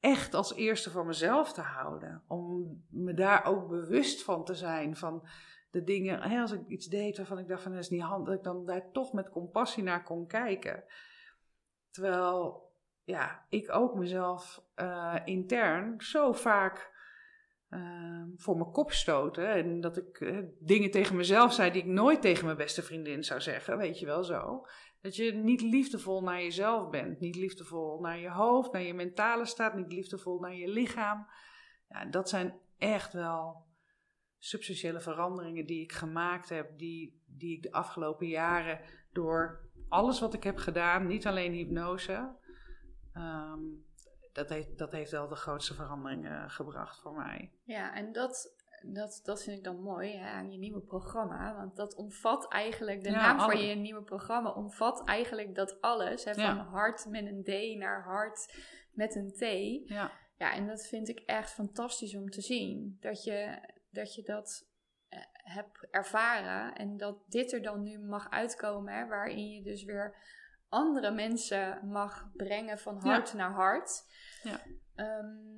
echt als eerste voor mezelf te houden. Om me daar ook bewust van te zijn. Van de dingen, hè, als ik iets deed waarvan ik dacht van dat is niet handig. Dat ik dan daar toch met compassie naar kon kijken. Terwijl ja, ik ook mezelf eh, intern zo vaak uh, voor mijn kop stoten. En dat ik uh, dingen tegen mezelf zei die ik nooit tegen mijn beste vriendin zou zeggen. Weet je wel zo. Dat je niet liefdevol naar jezelf bent. Niet liefdevol naar je hoofd, naar je mentale staat. Niet liefdevol naar je lichaam. Ja, dat zijn echt wel substantiële veranderingen die ik gemaakt heb. Die, die ik de afgelopen jaren door alles wat ik heb gedaan, niet alleen hypnose. Um, dat, heeft, dat heeft wel de grootste veranderingen gebracht voor mij. Ja, en dat, dat, dat vind ik dan mooi hè, aan je nieuwe programma. Want dat omvat eigenlijk, de Ja, naam alle- van je nieuwe programma omvat eigenlijk dat alles. Hè, van Ja. hart met een D naar hart met een T. Ja, Ja, en dat vind ik echt fantastisch om te zien. Dat je dat, je dat eh, hebt ervaren en dat dit er dan nu mag uitkomen. Hè, waarin je dus weer andere mensen mag brengen van Ja. hart naar hart. Ja. Ehm,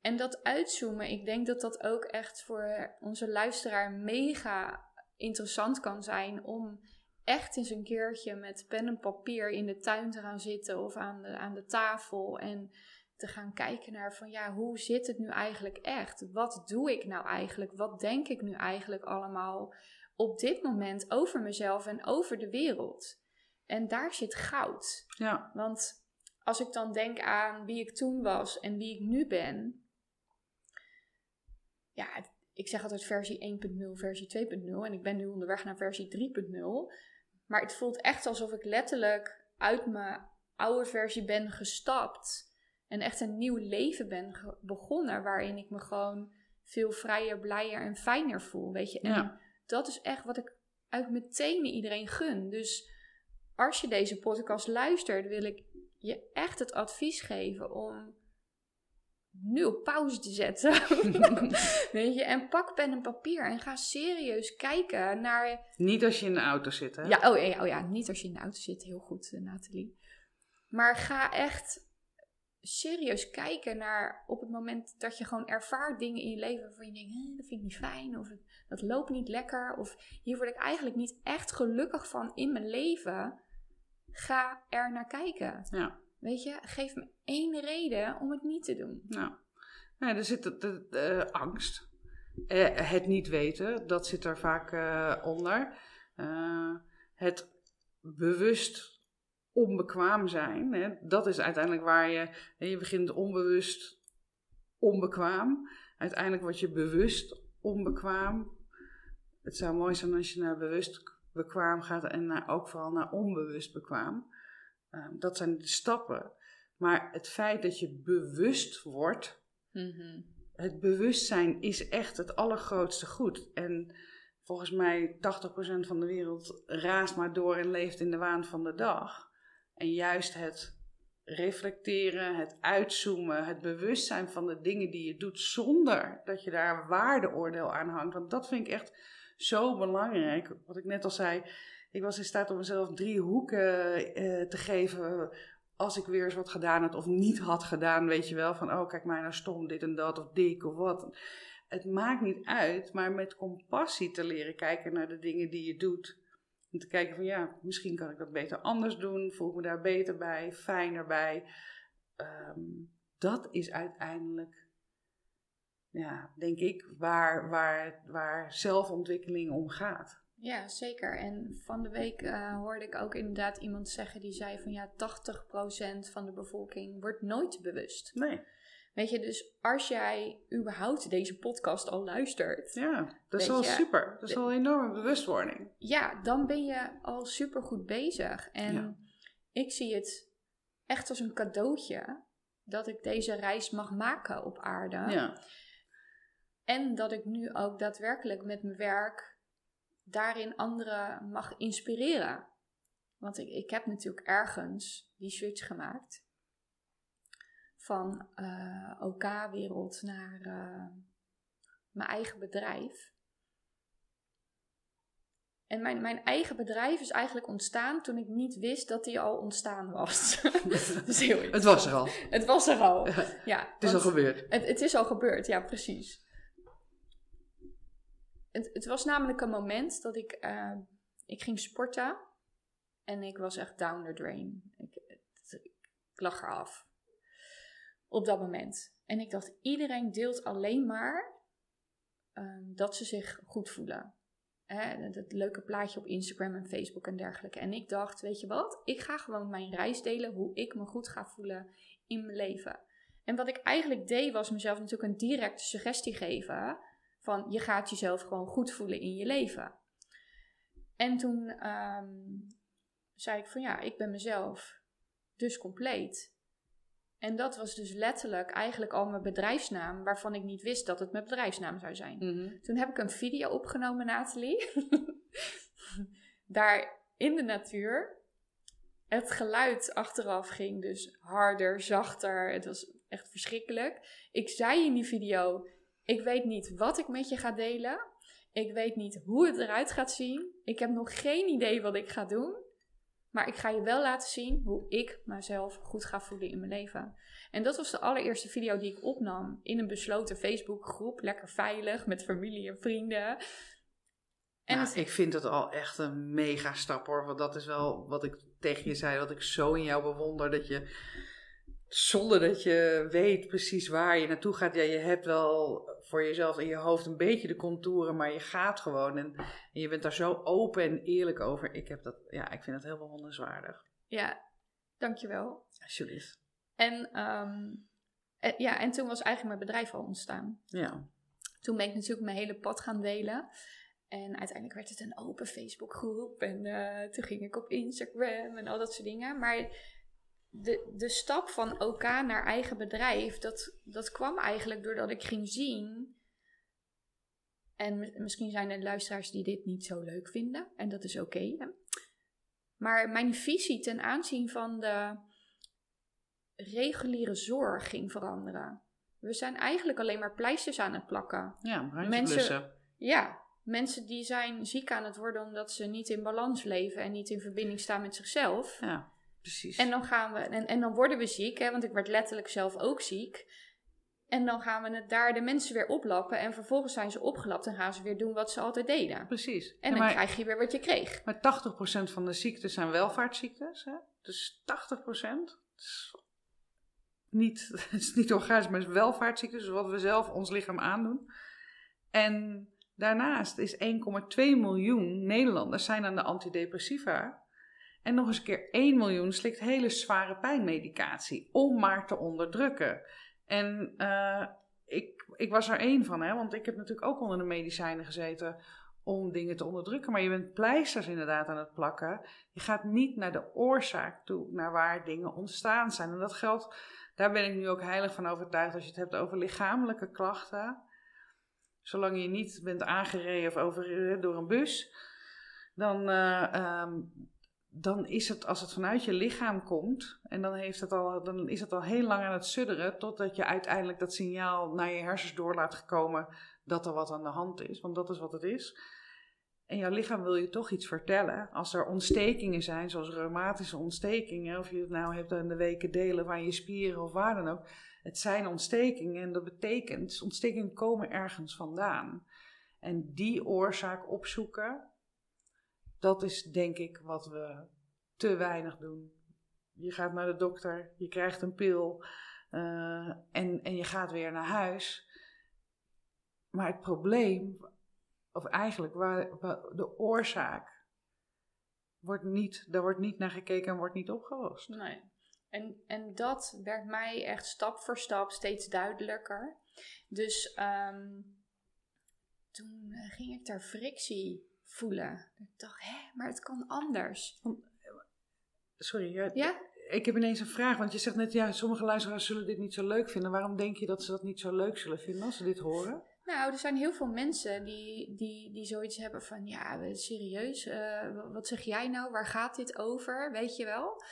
en dat uitzoomen, ik denk dat dat ook echt voor onze luisteraar mega interessant kan zijn om echt eens een keertje met pen en papier in de tuin te gaan zitten of aan de, aan de tafel en te gaan kijken naar van ja, hoe zit het nu eigenlijk echt? Wat doe ik nou eigenlijk? Wat denk ik nu eigenlijk allemaal op dit moment over mezelf en over de wereld? En daar zit goud. ja, Want als ik dan denk aan wie ik toen was en wie ik nu ben. Ja, ik zeg altijd versie 1.0, versie 2.0 en ik ben nu onderweg naar versie 3.0. Maar het voelt echt alsof ik letterlijk uit mijn oude versie ben gestapt. En echt een nieuw leven ben begonnen waarin ik me gewoon veel vrijer, blijer en fijner voel. Weet je, en Ja. dat is echt wat ik uit mijn tenen iedereen gun. Dus als je deze podcast luistert, wil ik je echt het advies geven om nu op pauze te zetten. Weet je, en pak pen en papier en ga serieus kijken naar. niet als je in de auto zit, hè? Ja, oh ja, oh ja, niet als je in de auto zit, heel goed, eh, Nathalie. Maar ga echt serieus kijken naar op het moment dat je gewoon ervaart dingen in je leven waarvan je denkt, "Hè, dat vind ik niet fijn, of dat loopt niet lekker, of hier word ik eigenlijk niet echt gelukkig van in mijn leven. Ga er naar kijken. Ja. Weet je, geef me één reden om het niet te doen. Nou, er zit de, de- de angst. Eh, het niet weten, dat zit er vaak eh, onder. Eh, het bewust onbekwaam zijn. Hè, dat is uiteindelijk waar je, je begint onbewust onbekwaam. Uiteindelijk word je bewust onbekwaam. Het zou mooi zijn als je naar bewust bekwaam gaat en naar, ook vooral naar onbewust bekwaam. Ehm, dat zijn de stappen. Maar het feit dat je bewust wordt, Mhm. het bewustzijn is echt het allergrootste goed. En volgens mij 80% van de wereld raast maar door en leeft in de waan van de dag. En juist het reflecteren, het uitzoomen, het bewustzijn van de dingen die je doet zonder dat je daar waardeoordeel aan hangt. Want dat vind ik echt zo belangrijk. Wat ik net al zei, ik was in staat om mezelf drie hoeken eh, te geven als ik weer eens wat gedaan had of niet had gedaan, weet je wel, van oh kijk mij nou stom, dit en dat of dik of wat. Het maakt niet uit, maar met compassie te leren kijken naar de dingen die je doet. En te kijken van ja, misschien kan ik dat beter anders doen, voel ik me daar beter bij, fijner bij. Ehm, dat is uiteindelijk, ja, denk ik, waar, waar, waar zelfontwikkeling om gaat. Ja, zeker. En van de week eh, hoorde ik ook inderdaad iemand zeggen die zei van ja, 80% van de bevolking wordt nooit bewust. Nee, Weet je, dus als jij überhaupt deze podcast al luistert, ja, dat is al je, super. Dat is al een enorme bewustwording. ja, dan ben je al super goed bezig. En Ja. ik zie het echt als een cadeautje dat ik deze reis mag maken op aarde. Ja, En dat ik nu ook daadwerkelijk met mijn werk daarin anderen mag inspireren. Want ik, ik heb natuurlijk ergens die switch gemaakt. Van eh, OK-wereld naar eh, mijn eigen bedrijf. En mijn, mijn eigen bedrijf is eigenlijk ontstaan toen ik niet wist dat die al ontstaan was. Heel het was er al. Het was er al. Het Ja, is al gebeurd. het, het is al gebeurd, ja, precies. Het, het was namelijk een moment dat ik, eh, ik ging sporten en ik was echt down the drain. Ik, het- ik lag eraf op dat moment. En ik dacht, iedereen deelt alleen maar ehm, dat ze zich goed voelen. Dat leuke plaatje op Instagram en Facebook en dergelijke. En ik dacht, weet je wat? Ik ga gewoon mijn reis delen hoe ik me goed ga voelen in mijn leven. En wat ik eigenlijk deed, was mezelf natuurlijk een directe suggestie geven. Van je gaat jezelf gewoon goed voelen in je leven. En toen ehm, zei ik van ja, ik ben mezelf dus compleet. En dat was dus letterlijk eigenlijk al mijn bedrijfsnaam, waarvan ik niet wist dat het mijn bedrijfsnaam zou zijn. Mhm. Toen heb ik een video opgenomen, Nathalie. Daar in de natuur. Het geluid achteraf ging dus harder, zachter. Het was echt verschrikkelijk. Ik zei in die video: Ik weet niet wat ik met je ga delen. Ik weet niet hoe het eruit gaat zien. Ik heb nog geen idee wat ik ga doen. Maar ik ga je wel laten zien hoe ik mezelf goed ga voelen in mijn leven. En dat was de allereerste video die ik opnam in een besloten Facebookgroep. Lekker veilig, met familie en vrienden. En Nou, het- ik vind het al echt een mega stap hoor. Want dat is wel wat ik tegen je zei, wat ik zo in jou bewonder. Dat je zonder dat je weet precies waar je naartoe gaat. Ja, je hebt wel voor jezelf in je hoofd een beetje de contouren, maar je gaat gewoon. En, en je bent daar zo open en eerlijk over. Ik, heb dat, ja, ik vind het heel bewonderenswaardig. ja, dankjewel. Alsjeblieft. En, ehm, eh, ja, en toen was eigenlijk mijn bedrijf al ontstaan. Ja. Toen ben ik natuurlijk mijn hele pad gaan delen. En uiteindelijk werd het een open Facebookgroep. En eh, toen ging ik op Instagram en al dat soort dingen. Maar de, de stap van OK naar eigen bedrijf, dat, dat kwam eigenlijk doordat ik ging zien. En mi- misschien zijn er luisteraars die dit niet zo leuk vinden. En dat is oké. maar mijn visie ten aanzien van de reguliere zorg ging veranderen. We zijn eigenlijk alleen maar pleisters aan het plakken. Ja, Mensen- blussen. Ja, mensen die zijn ziek aan het worden omdat ze niet in balans leven en niet in verbinding staan met zichzelf. Ja, precies. En dan gaan we, en, en dan worden we ziek, hè, want ik werd letterlijk zelf ook ziek. En dan gaan we het daar de mensen weer oplappen en vervolgens zijn ze opgelapt en gaan ze weer doen wat ze altijd deden. precies. En dan maar- krijg je weer wat je kreeg. Maar 80% van de ziektes zijn welvaartsziektes. Hè? Dus 80% is niet, het is niet organisch, maar is welvaartsziektes. Dus wat we zelf ons lichaam aandoen. En daarnaast is 1,2 miljoen Nederlanders zijn aan de antidepressiva. En nog eens een keer 1 miljoen slikt hele zware pijnmedicatie om maar te onderdrukken. En uh, ik, ik was er één van, hè, want ik heb natuurlijk ook onder de medicijnen gezeten om dingen te onderdrukken. Maar je bent pleisters inderdaad aan het plakken. Je gaat niet naar de oorzaak toe, naar waar dingen ontstaan zijn. En dat geldt, daar ben ik nu ook heilig van overtuigd als je het hebt over lichamelijke klachten. Zolang je niet bent aangereden of over, door een bus, dan, uh, um, dan is het, als het vanuit je lichaam komt, en dan, heeft het al, dan is het al heel lang aan het sudderen, totdat je uiteindelijk dat signaal naar je hersens door laat gekomen dat er wat aan de hand is. Want dat is wat het is. En jouw lichaam wil je toch iets vertellen. Als er ontstekingen zijn, zoals reumatische ontstekingen, of je het nou hebt aan de weken delen van je spieren of waar dan ook. Het zijn ontstekingen en dat betekent, ontstekingen komen ergens vandaan. En die oorzaak opzoeken, dat is denk ik wat we te weinig doen. Je gaat naar de dokter, je krijgt een pil uh, en, en je gaat weer naar huis. Maar het probleem, of eigenlijk waar, de oorzaak, wordt niet, daar wordt niet naar gekeken en wordt niet opgelost. Nee. En, en dat werd mij echt stap voor stap steeds duidelijker. Dus um, toen ging ik daar frictie voelen. Ik dacht, hé, maar het kan anders. Sorry, ja, ja? ik heb ineens een vraag. Want je zegt net, ja, sommige luisteraars zullen dit niet zo leuk vinden. Waarom denk je dat ze dat niet zo leuk zullen vinden als ze dit horen? Nou, er zijn heel veel mensen die, die, die zoiets hebben van, ja, serieus, uh, wat zeg jij nou? Waar gaat dit over? Weet je wel?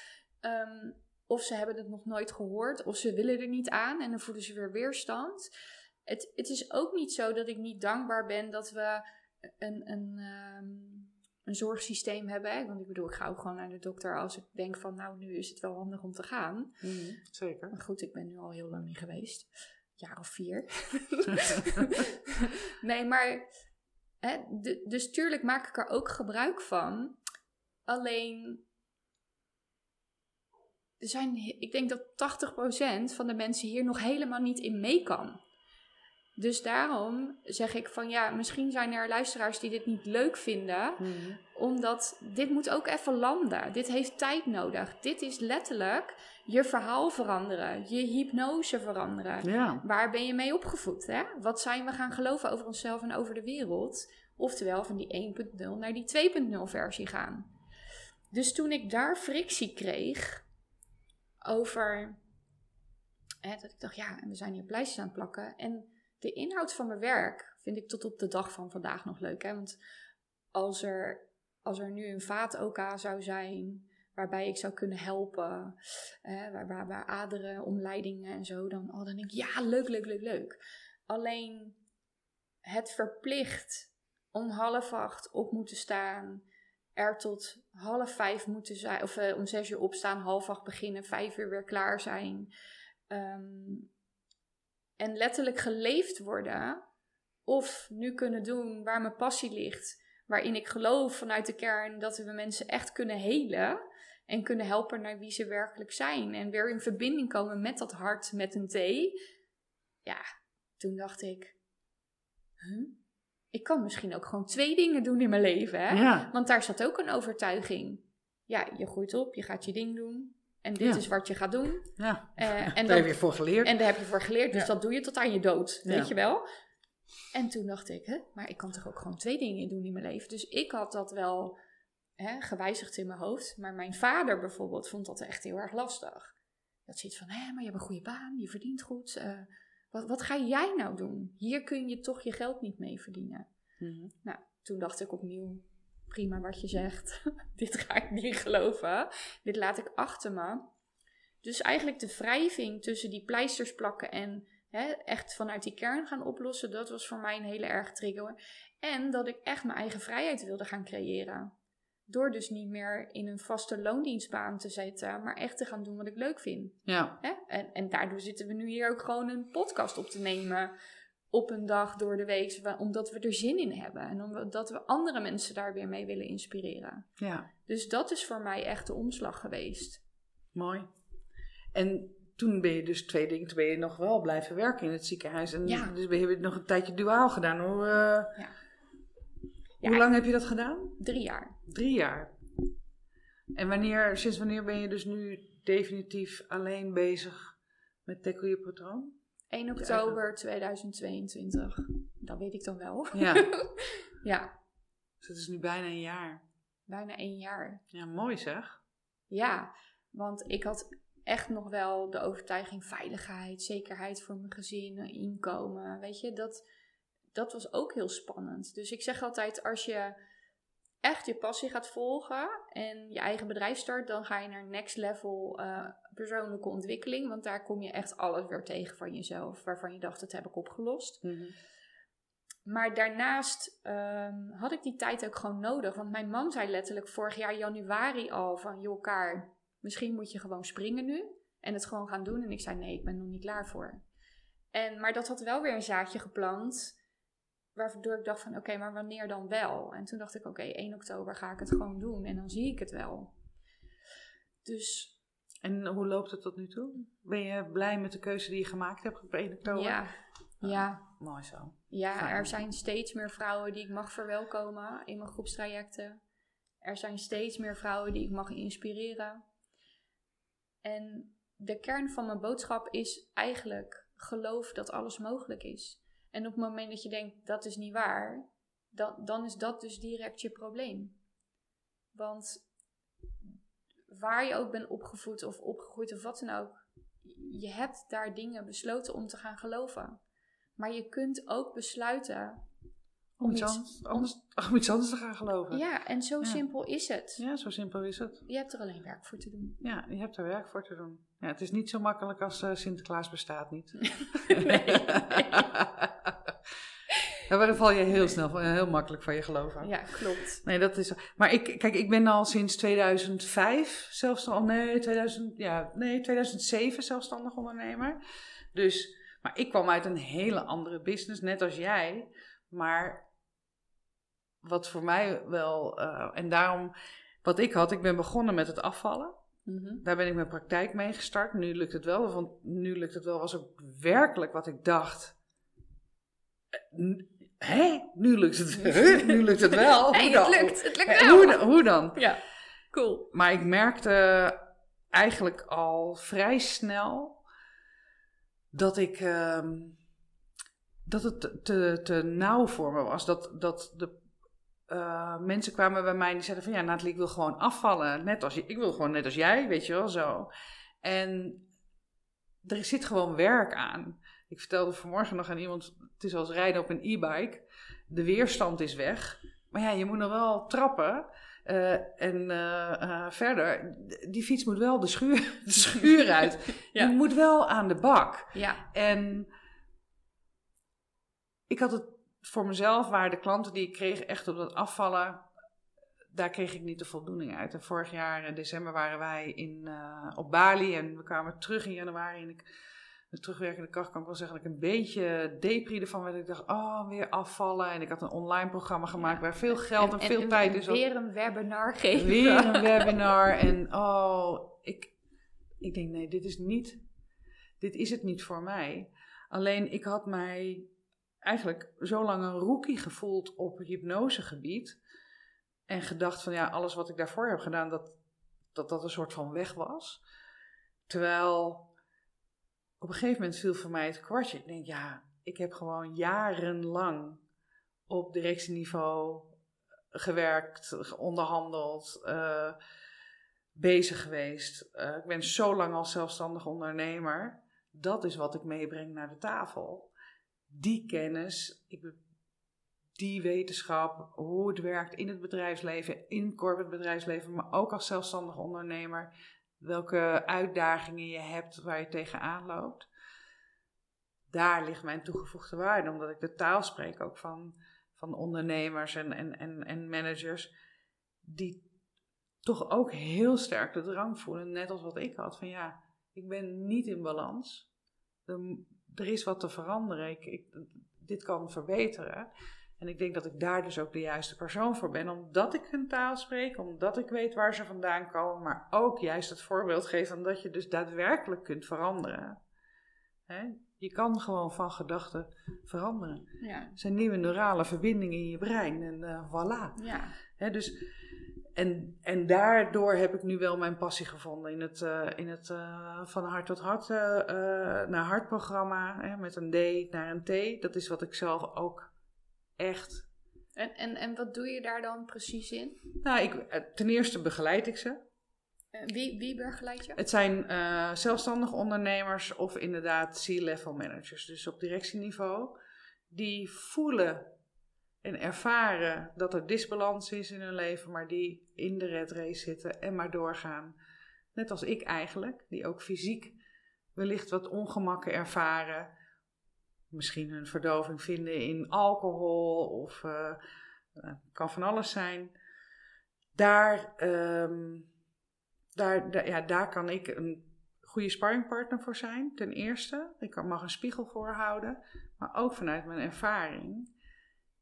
Um, of ze hebben het nog nooit gehoord, of ze willen er niet aan en dan voelen ze weer weerstand. Het, het is ook niet zo dat ik niet dankbaar ben dat we een, een, um, een zorgsysteem hebben. Want ik bedoel, ik ga ook gewoon naar de dokter als ik denk van, nou, nu is het wel handig om te gaan. Mm, zeker. Maar goed, ik ben nu al heel lang niet geweest. Een jaar of vier. nee, maar hè, dus tuurlijk maak ik er ook gebruik van. Alleen er zijn, ik denk dat 80% van de mensen hier nog helemaal niet in mee kan. Dus daarom zeg ik van ja, misschien zijn er luisteraars die dit niet leuk vinden, hmm. omdat dit moet ook even landen. Dit heeft tijd nodig. Dit is letterlijk je verhaal veranderen, je hypnose veranderen. Ja. Waar ben je mee opgevoed? Hè? Wat zijn we gaan geloven over onszelf en over de wereld? Oftewel van die 1.0 naar die 2.0 versie gaan. Dus toen ik daar frictie kreeg, over. Hè, dat ik dacht, ja, en we zijn hier pleisters aan het plakken. En de inhoud van mijn werk vind ik tot op de dag van vandaag nog leuk. Hè? Want als er, als er nu een vaat-OK zou zijn waarbij ik zou kunnen helpen, waar, waar, waar aderen, omleidingen en zo, dan, oh, dan denk ik, ja, leuk, leuk, leuk, leuk. Alleen het verplicht om half acht op moeten staan, er tot half vijf moeten zijn, of uh, om zes uur opstaan, half acht beginnen, vijf uur weer klaar zijn. Um, en letterlijk geleefd worden. Of nu kunnen doen waar mijn passie ligt. Waarin ik geloof vanuit de kern dat we mensen echt kunnen helen. En kunnen helpen naar wie ze werkelijk zijn. En weer in verbinding komen met dat hart met een T. Ja, toen dacht ik. Huh? ik kan misschien ook gewoon twee dingen doen in mijn leven. Hè? Ja. Want daar zat ook een overtuiging. Ja, je groeit op, je gaat je ding doen. En dit is wat je gaat doen. Ja. Uh, en daar heb je voor geleerd. En daar heb je voor geleerd, dus dat doe je tot aan je dood. Weet je wel? En toen dacht ik, hè, maar ik kan toch ook gewoon twee dingen doen in mijn leven. Dus ik had dat wel hè, gewijzigd in mijn hoofd. Maar mijn vader bijvoorbeeld vond dat echt heel erg lastig. Dat ziet van, hé, maar je hebt een goede baan, je verdient goed. Uh, wat, wat ga jij nou doen? Hier kun je toch je geld niet mee verdienen. Mm Nou, toen dacht ik opnieuw, prima wat je zegt. Dit ga ik niet geloven. Dit laat ik achter me. Dus eigenlijk de wrijving tussen die pleisters plakken en hè, echt vanuit die kern gaan oplossen, dat was voor mij een hele erg trigger. En dat ik echt mijn eigen vrijheid wilde gaan creëren. Door dus niet meer in een vaste loondienstbaan te zitten, maar echt te gaan doen wat ik leuk vind. Ja. Hè? En, en daardoor zitten we nu hier ook gewoon een podcast op te nemen op een dag door de week, omdat we er zin in hebben en omdat we andere mensen daar weer mee willen inspireren. Ja. Dus dat is voor mij echt de omslag geweest. Mooi. En toen ben je dus twee dingen, toen ben je nog wel blijven werken in het ziekenhuis. En ja. dus ben je nog een tijdje duaal gedaan. Hoe, uh, ja. hoe lang heb je dat gedaan? Drie jaar. Drie jaar. En wanneer, sinds wanneer ben je dus nu definitief alleen bezig met tackle je patroon? 1 oktober 2022. Dat weet ik dan wel. Ja, ja, dus het is nu bijna een jaar. bijna één jaar. Ja, mooi zeg. Ja, want ik had echt nog wel de overtuiging veiligheid, zekerheid voor mijn gezin, een inkomen. Weet je, dat, dat was ook heel spannend. Dus ik zeg altijd, als je echt je passie gaat volgen en je eigen bedrijf start, dan ga je naar next level eh, persoonlijke ontwikkeling. Want daar kom je echt alles weer tegen van jezelf, waarvan je dacht, dat heb ik opgelost. Maar daarnaast ehm, had ik die tijd ook gewoon nodig. Want mijn man zei letterlijk vorig jaar januari al van... joh, Kaar, misschien moet je gewoon springen nu. En het gewoon gaan doen. En ik zei nee, ik ben nog niet klaar voor. En, maar dat had wel weer een zaadje geplant. Waardoor ik dacht van oké, maar wanneer dan wel? En toen dacht ik oké, 1 oktober ga ik het gewoon doen. En dan zie ik het wel. Dus En hoe loopt het tot nu toe? Ben je blij met de keuze die je gemaakt hebt op 1 oktober? ja, ja, Mooi zo. Ja, Fijn. er zijn steeds meer vrouwen die ik mag verwelkomen in mijn groepstrajecten. Er zijn steeds meer vrouwen die ik mag inspireren. En de kern van mijn boodschap is eigenlijk geloof dat alles mogelijk is. En op het moment dat je denkt dat is niet waar, dan, dan is dat dus direct je probleem. Want waar je ook bent opgevoed of opgegroeid of wat dan ook, je hebt daar dingen besloten om te gaan geloven. Maar je kunt ook besluiten. Om iets, anders, anders, om iets anders te gaan geloven. Ja, en zo Ja. simpel is het. Ja, zo simpel is het. Je hebt er alleen werk voor te doen. Ja, je hebt er werk voor te doen. Ja, het is niet zo makkelijk als eh, Sinterklaas bestaat niet. nee. Ja, maar dan val je heel snel, van- heel makkelijk van je geloven. Ja, klopt. Nee, dat is. Maar ik, kijk, ik ben al sinds 2005 zelfstandig. Nee, 2000, ja, nee, 2007 zelfstandig ondernemer. Dus, maar ik kwam uit een hele andere business, net als jij. Maar wat voor mij wel. eh, en daarom, wat ik had, ik ben begonnen met het afvallen. Mhm. Daar ben ik mijn praktijk mee gestart. Nu lukt het wel, want nu lukt het wel, was ook werkelijk wat ik dacht. Hé, nu lukt het. Huh? Nu lukt het wel. Hey, Hoe dan? het lukt, het lukt Hè, wel. Hoe, dan- hoe dan? Ja, cool. Maar ik merkte eigenlijk al vrij snel dat ik. ehm, dat het te, te, te nauw voor me was. Dat, dat de eh, mensen kwamen bij mij en die zeiden van ja, Nathalie, ik wil gewoon afvallen. Net als je, ik wil gewoon net als jij, weet je wel zo. En er zit gewoon werk aan. Ik vertelde vanmorgen nog aan iemand, het is als rijden op een e-bike. De weerstand is weg. Maar ja, je moet nog wel trappen. Eh, en eh, eh, verder, die fiets moet wel de schuur, de schuur uit. Ja. Je moet wel aan de bak. Ja, En ik had het voor mezelf, waar de klanten die ik kreeg echt op dat afvallen, daar kreeg ik niet de voldoening uit. En vorig jaar in december waren wij in, op Bali en we kwamen terug in januari. En ik, met terugwerkende kracht kan ik wel zeggen dat ik een beetje depri ervan werd. Ik dacht, oh, weer afvallen. En ik had een online programma gemaakt waar veel geld en, veel tijd is. op. Weer een webinar geven. Weer een webinar. En oh, ik, ik denk, nee, dit is niet, dit is het niet voor mij. Alleen ik had mij eigenlijk zo lang een rookie gevoeld op hypnosegebied. En gedacht van ja, alles wat ik daarvoor heb gedaan, dat dat, dat een soort van weg was. Terwijl op een gegeven moment viel voor mij het kwartje. Ik denk, ja, ik heb gewoon jarenlang op directieniveau gewerkt, onderhandeld, eh, bezig geweest. Eh, ik ben zo lang als zelfstandig ondernemer. Dat is wat ik meebreng naar de tafel. Die kennis, ik, die wetenschap, hoe het werkt in het bedrijfsleven, in corporate bedrijfsleven, maar ook als zelfstandig ondernemer. Welke uitdagingen je hebt waar je tegenaan loopt. Daar ligt mijn toegevoegde waarde, omdat ik de taal spreek ook van, van ondernemers en, en, en, en managers. Die toch ook heel sterk de drang voelen, net als wat ik had. Van ja, ik ben niet in balans. Er, er is wat te veranderen. Ik, ik, dit kan verbeteren. En ik denk dat ik daar dus ook de juiste persoon voor ben. Omdat ik hun taal spreek, omdat ik weet waar ze vandaan komen. Maar ook juist het voorbeeld geef van dat je dus daadwerkelijk kunt veranderen. Hè? Je kan gewoon van gedachten veranderen. Ja, Er zijn nieuwe neurale verbindingen in je brein en eh, voilà. ja. Hè, dus en, en daardoor heb ik nu wel mijn passie gevonden in het, eh, in het eh, van hart tot hart naar hart programma. Hè, met een D naar een T. Dat is wat ik zelf ook echt. En, en, en wat doe je daar dan precies in? Nou, ik, eh, ten eerste begeleid ik ze. Eh, Wie, wie begeleid je? Het zijn eh zelfstandige ondernemers of inderdaad C-level managers. Dus op directieniveau. Die voelen en ervaren dat er disbalans is in hun leven, maar die in de red race zitten en maar doorgaan. Net als ik eigenlijk, die ook fysiek wellicht wat ongemakken ervaren. Misschien hun verdoving vinden in alcohol of eh, eh, kan van alles zijn. Daar, ehm, daar, ja, daar kan ik een goede sparringpartner voor zijn, ten eerste. Ik mag een spiegel voorhouden, maar ook vanuit mijn ervaring.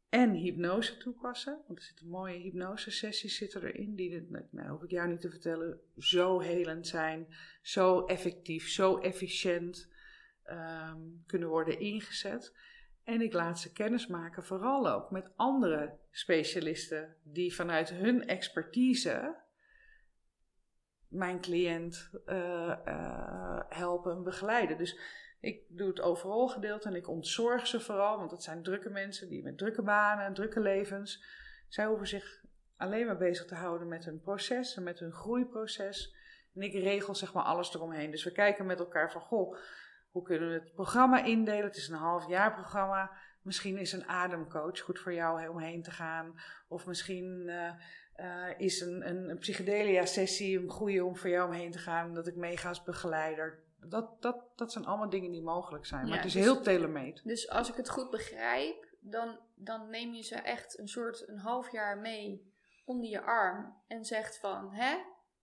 En hypnose toepassen. Want er zitten mooie hypnosesessies zitten erin. Die, de- nou, hoef ik jou niet te vertellen, zo helend zijn. Zo effectief, zo efficiënt ehm, kunnen worden ingezet. En ik laat ze kennis maken, vooral ook met andere specialisten. Die vanuit hun expertise mijn cliënt eh, eh, helpen en begeleiden. Dus ik doe het overal gedeelte en ik ontzorg ze vooral, want het zijn drukke mensen die met drukke banen en drukke levens. Zij hoeven zich alleen maar bezig te houden met hun proces en met hun groeiproces. En ik regel zeg maar alles eromheen. Dus we kijken met elkaar van, goh, hoe kunnen we het programma indelen? Het is een half jaar programma. Misschien is een ademcoach goed voor jou om heen te gaan. Of misschien eh, eh, is een, een, een psychedelia-sessie een goede om voor jou omheen te gaan. Dat ik meega als begeleider. Dat, dat, dat zijn allemaal dingen die mogelijk zijn. Maar het is dus- heel telemeet. Dus als ik het goed begrijp, dan, dan neem je ze echt een soort een half jaar mee onder je arm en zegt van, hè,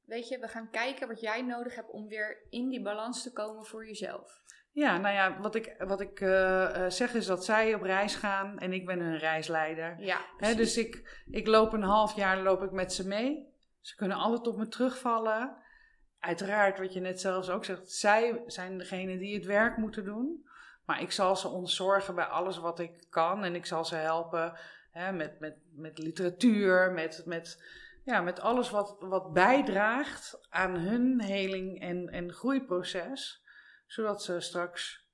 weet je, we gaan kijken wat jij nodig hebt om weer in die balans te komen voor jezelf. Ja, nou ja, wat ik, wat ik eh, eh, zeg is dat zij op reis gaan en ik ben hun reisleider. Ja, dus ik, ik loop een half jaar loop ik met ze mee. Ze kunnen altijd op me terugvallen. Uiteraard, wat je net zelfs ook zegt, zij zijn degene die het werk moeten doen. Maar ik zal ze ontzorgen bij alles wat ik kan. En ik zal ze helpen hè, met, met, met literatuur, met, met, ja, met alles wat, wat bijdraagt aan hun heling en, en groeiproces. Zodat ze straks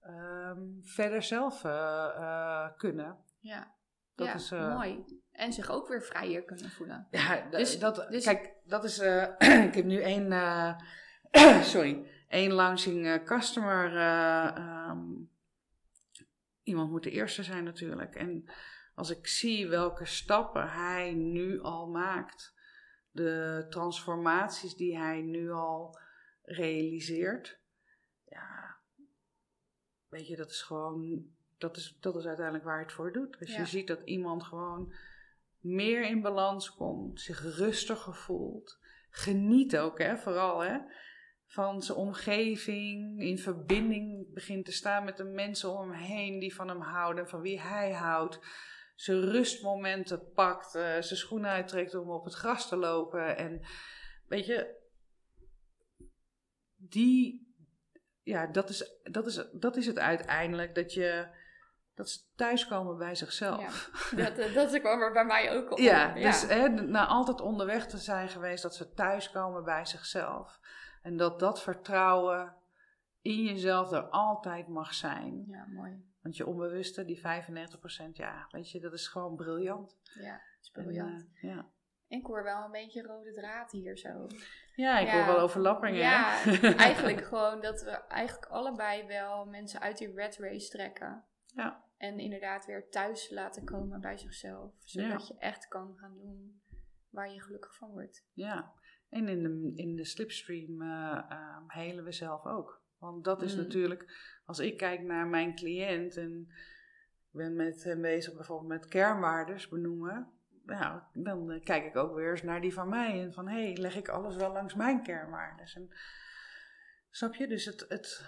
ehm, verder zelf eh, eh, kunnen. ja. Dat ja, is, eh, mooi. En zich ook weer vrijer kunnen voelen. Ja, Dus- dat, dus- kijk, dat is. ik heb nu één. sorry. één launching customer. eh, ehm, iemand moet de eerste zijn, natuurlijk. En als ik zie welke stappen hij nu al maakt. De transformaties die hij nu al realiseert. Ja. Weet je, dat is gewoon. Dat is, dat is uiteindelijk waar het voor doet. Als Ja. je ziet dat iemand gewoon meer in balans komt, zich rustiger voelt. Geniet ook, hè, vooral hè, van zijn omgeving, in verbinding begint te staan met de mensen om hem heen die van hem houden en van wie hij houdt. Zijn rustmomenten pakt, eh, zijn schoenen uittrekt om op het gras te lopen. En weet je, die, ja, dat is, dat is, dat is het uiteindelijk. Dat je, dat ze thuiskomen bij zichzelf. Ja, dat, dat is kwam er bij mij ook op. Ja, dus hè, na altijd onderweg te zijn geweest, dat ze thuiskomen bij zichzelf. En dat dat vertrouwen in jezelf er altijd mag zijn. Ja, mooi. Want je onbewuste, die 95%, ja, weet je, dat is gewoon briljant. Ja, dat is En, briljant. eh, ja. Ik hoor wel een beetje rode draad hier zo. ja, ik Ja. hoor wel overlappingen. Ja, eigenlijk gewoon dat we eigenlijk allebei wel mensen uit die red race trekken. Ja. En inderdaad weer thuis laten komen bij zichzelf. Zodat je echt kan gaan doen waar je gelukkig van wordt. Ja, en in de, in de slipstream eh ehm, helen we zelf ook. Want dat is Mm. natuurlijk, als ik kijk naar mijn cliënt en ik ben met hem bezig bijvoorbeeld met kernwaardes benoemen. Nou, dan eh, kijk ik ook weer eens naar die van mij en van hé, hey, leg ik alles wel langs mijn kernwaardes? En, snap je? Dus het, het,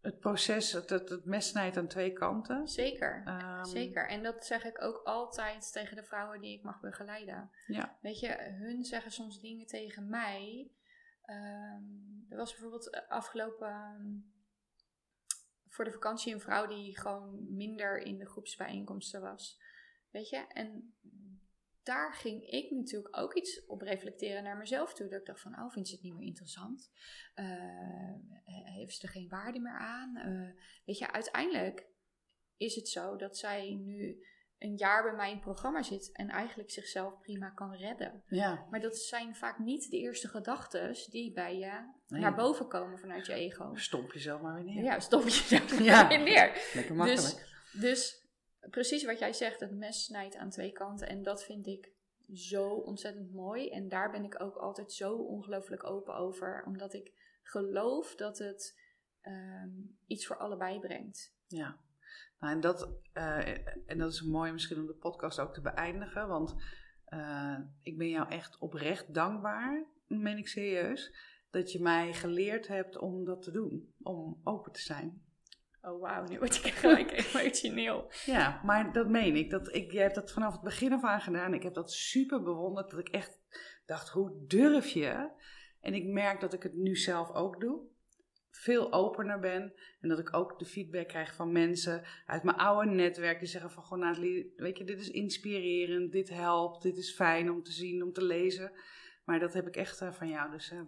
het proces, het, het, het mes snijdt aan twee kanten. Zeker, Ehm, zeker. En dat zeg ik ook altijd tegen de vrouwen die ik mag begeleiden. Ja. Weet je, hun zeggen soms dingen tegen mij. Ehm, er was bijvoorbeeld eh, afgelopen ehm, voor de vakantie een vrouw die gewoon minder in de groepsbijeenkomsten was. Weet je, en daar ging ik natuurlijk ook iets op reflecteren naar mezelf toe. Dat ik dacht van, oh, vindt ze het niet meer interessant? Uh, heeft ze er geen waarde meer aan? Uh, weet je, uiteindelijk is het zo dat zij nu een jaar bij mij in het programma zit en eigenlijk zichzelf prima kan redden. Ja. Maar dat zijn vaak niet de eerste gedachten die bij je nee. naar boven komen vanuit je ego. Stomp jezelf maar weer neer. Ja, stomp jezelf ja. weer neer. Lekker makkelijk. Dus, dus precies wat jij zegt, het mes snijdt aan twee kanten. En dat vind ik zo ontzettend mooi. En daar ben ik ook altijd zo ongelooflijk open over. Omdat ik geloof dat het um, iets voor allebei brengt. Ja. Nou, en, dat, uh, en dat is mooi misschien om de podcast ook te beëindigen. Want uh, ik ben jou echt oprecht dankbaar, meen ik serieus, dat je mij geleerd hebt om dat te doen. Om open te zijn. Oh wauw, nu word ik gelijk emotioneel. Ja, maar dat meen ik. Dat ik. Jij hebt dat vanaf het begin af aan gedaan. Ik heb dat super bewonderd. Dat ik echt dacht, hoe durf je? En ik merk dat ik het nu zelf ook doe. Veel opener ben. En dat ik ook de feedback krijg van mensen uit mijn oude netwerk. Die zeggen van, gewoon Nathalie, weet je, dit is inspirerend. Dit helpt. Dit is fijn om te zien, om te lezen. Maar dat heb ik echt uh, van jou. Dus uh,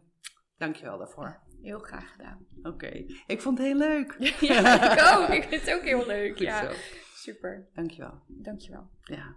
dank je wel daarvoor. Heel graag gedaan. Oké. Okay. Ik vond het heel leuk. ja, ik ook. Ik vind het ook heel leuk. Goed ja. Zo. Super. Dankjewel. Dankjewel. Ja.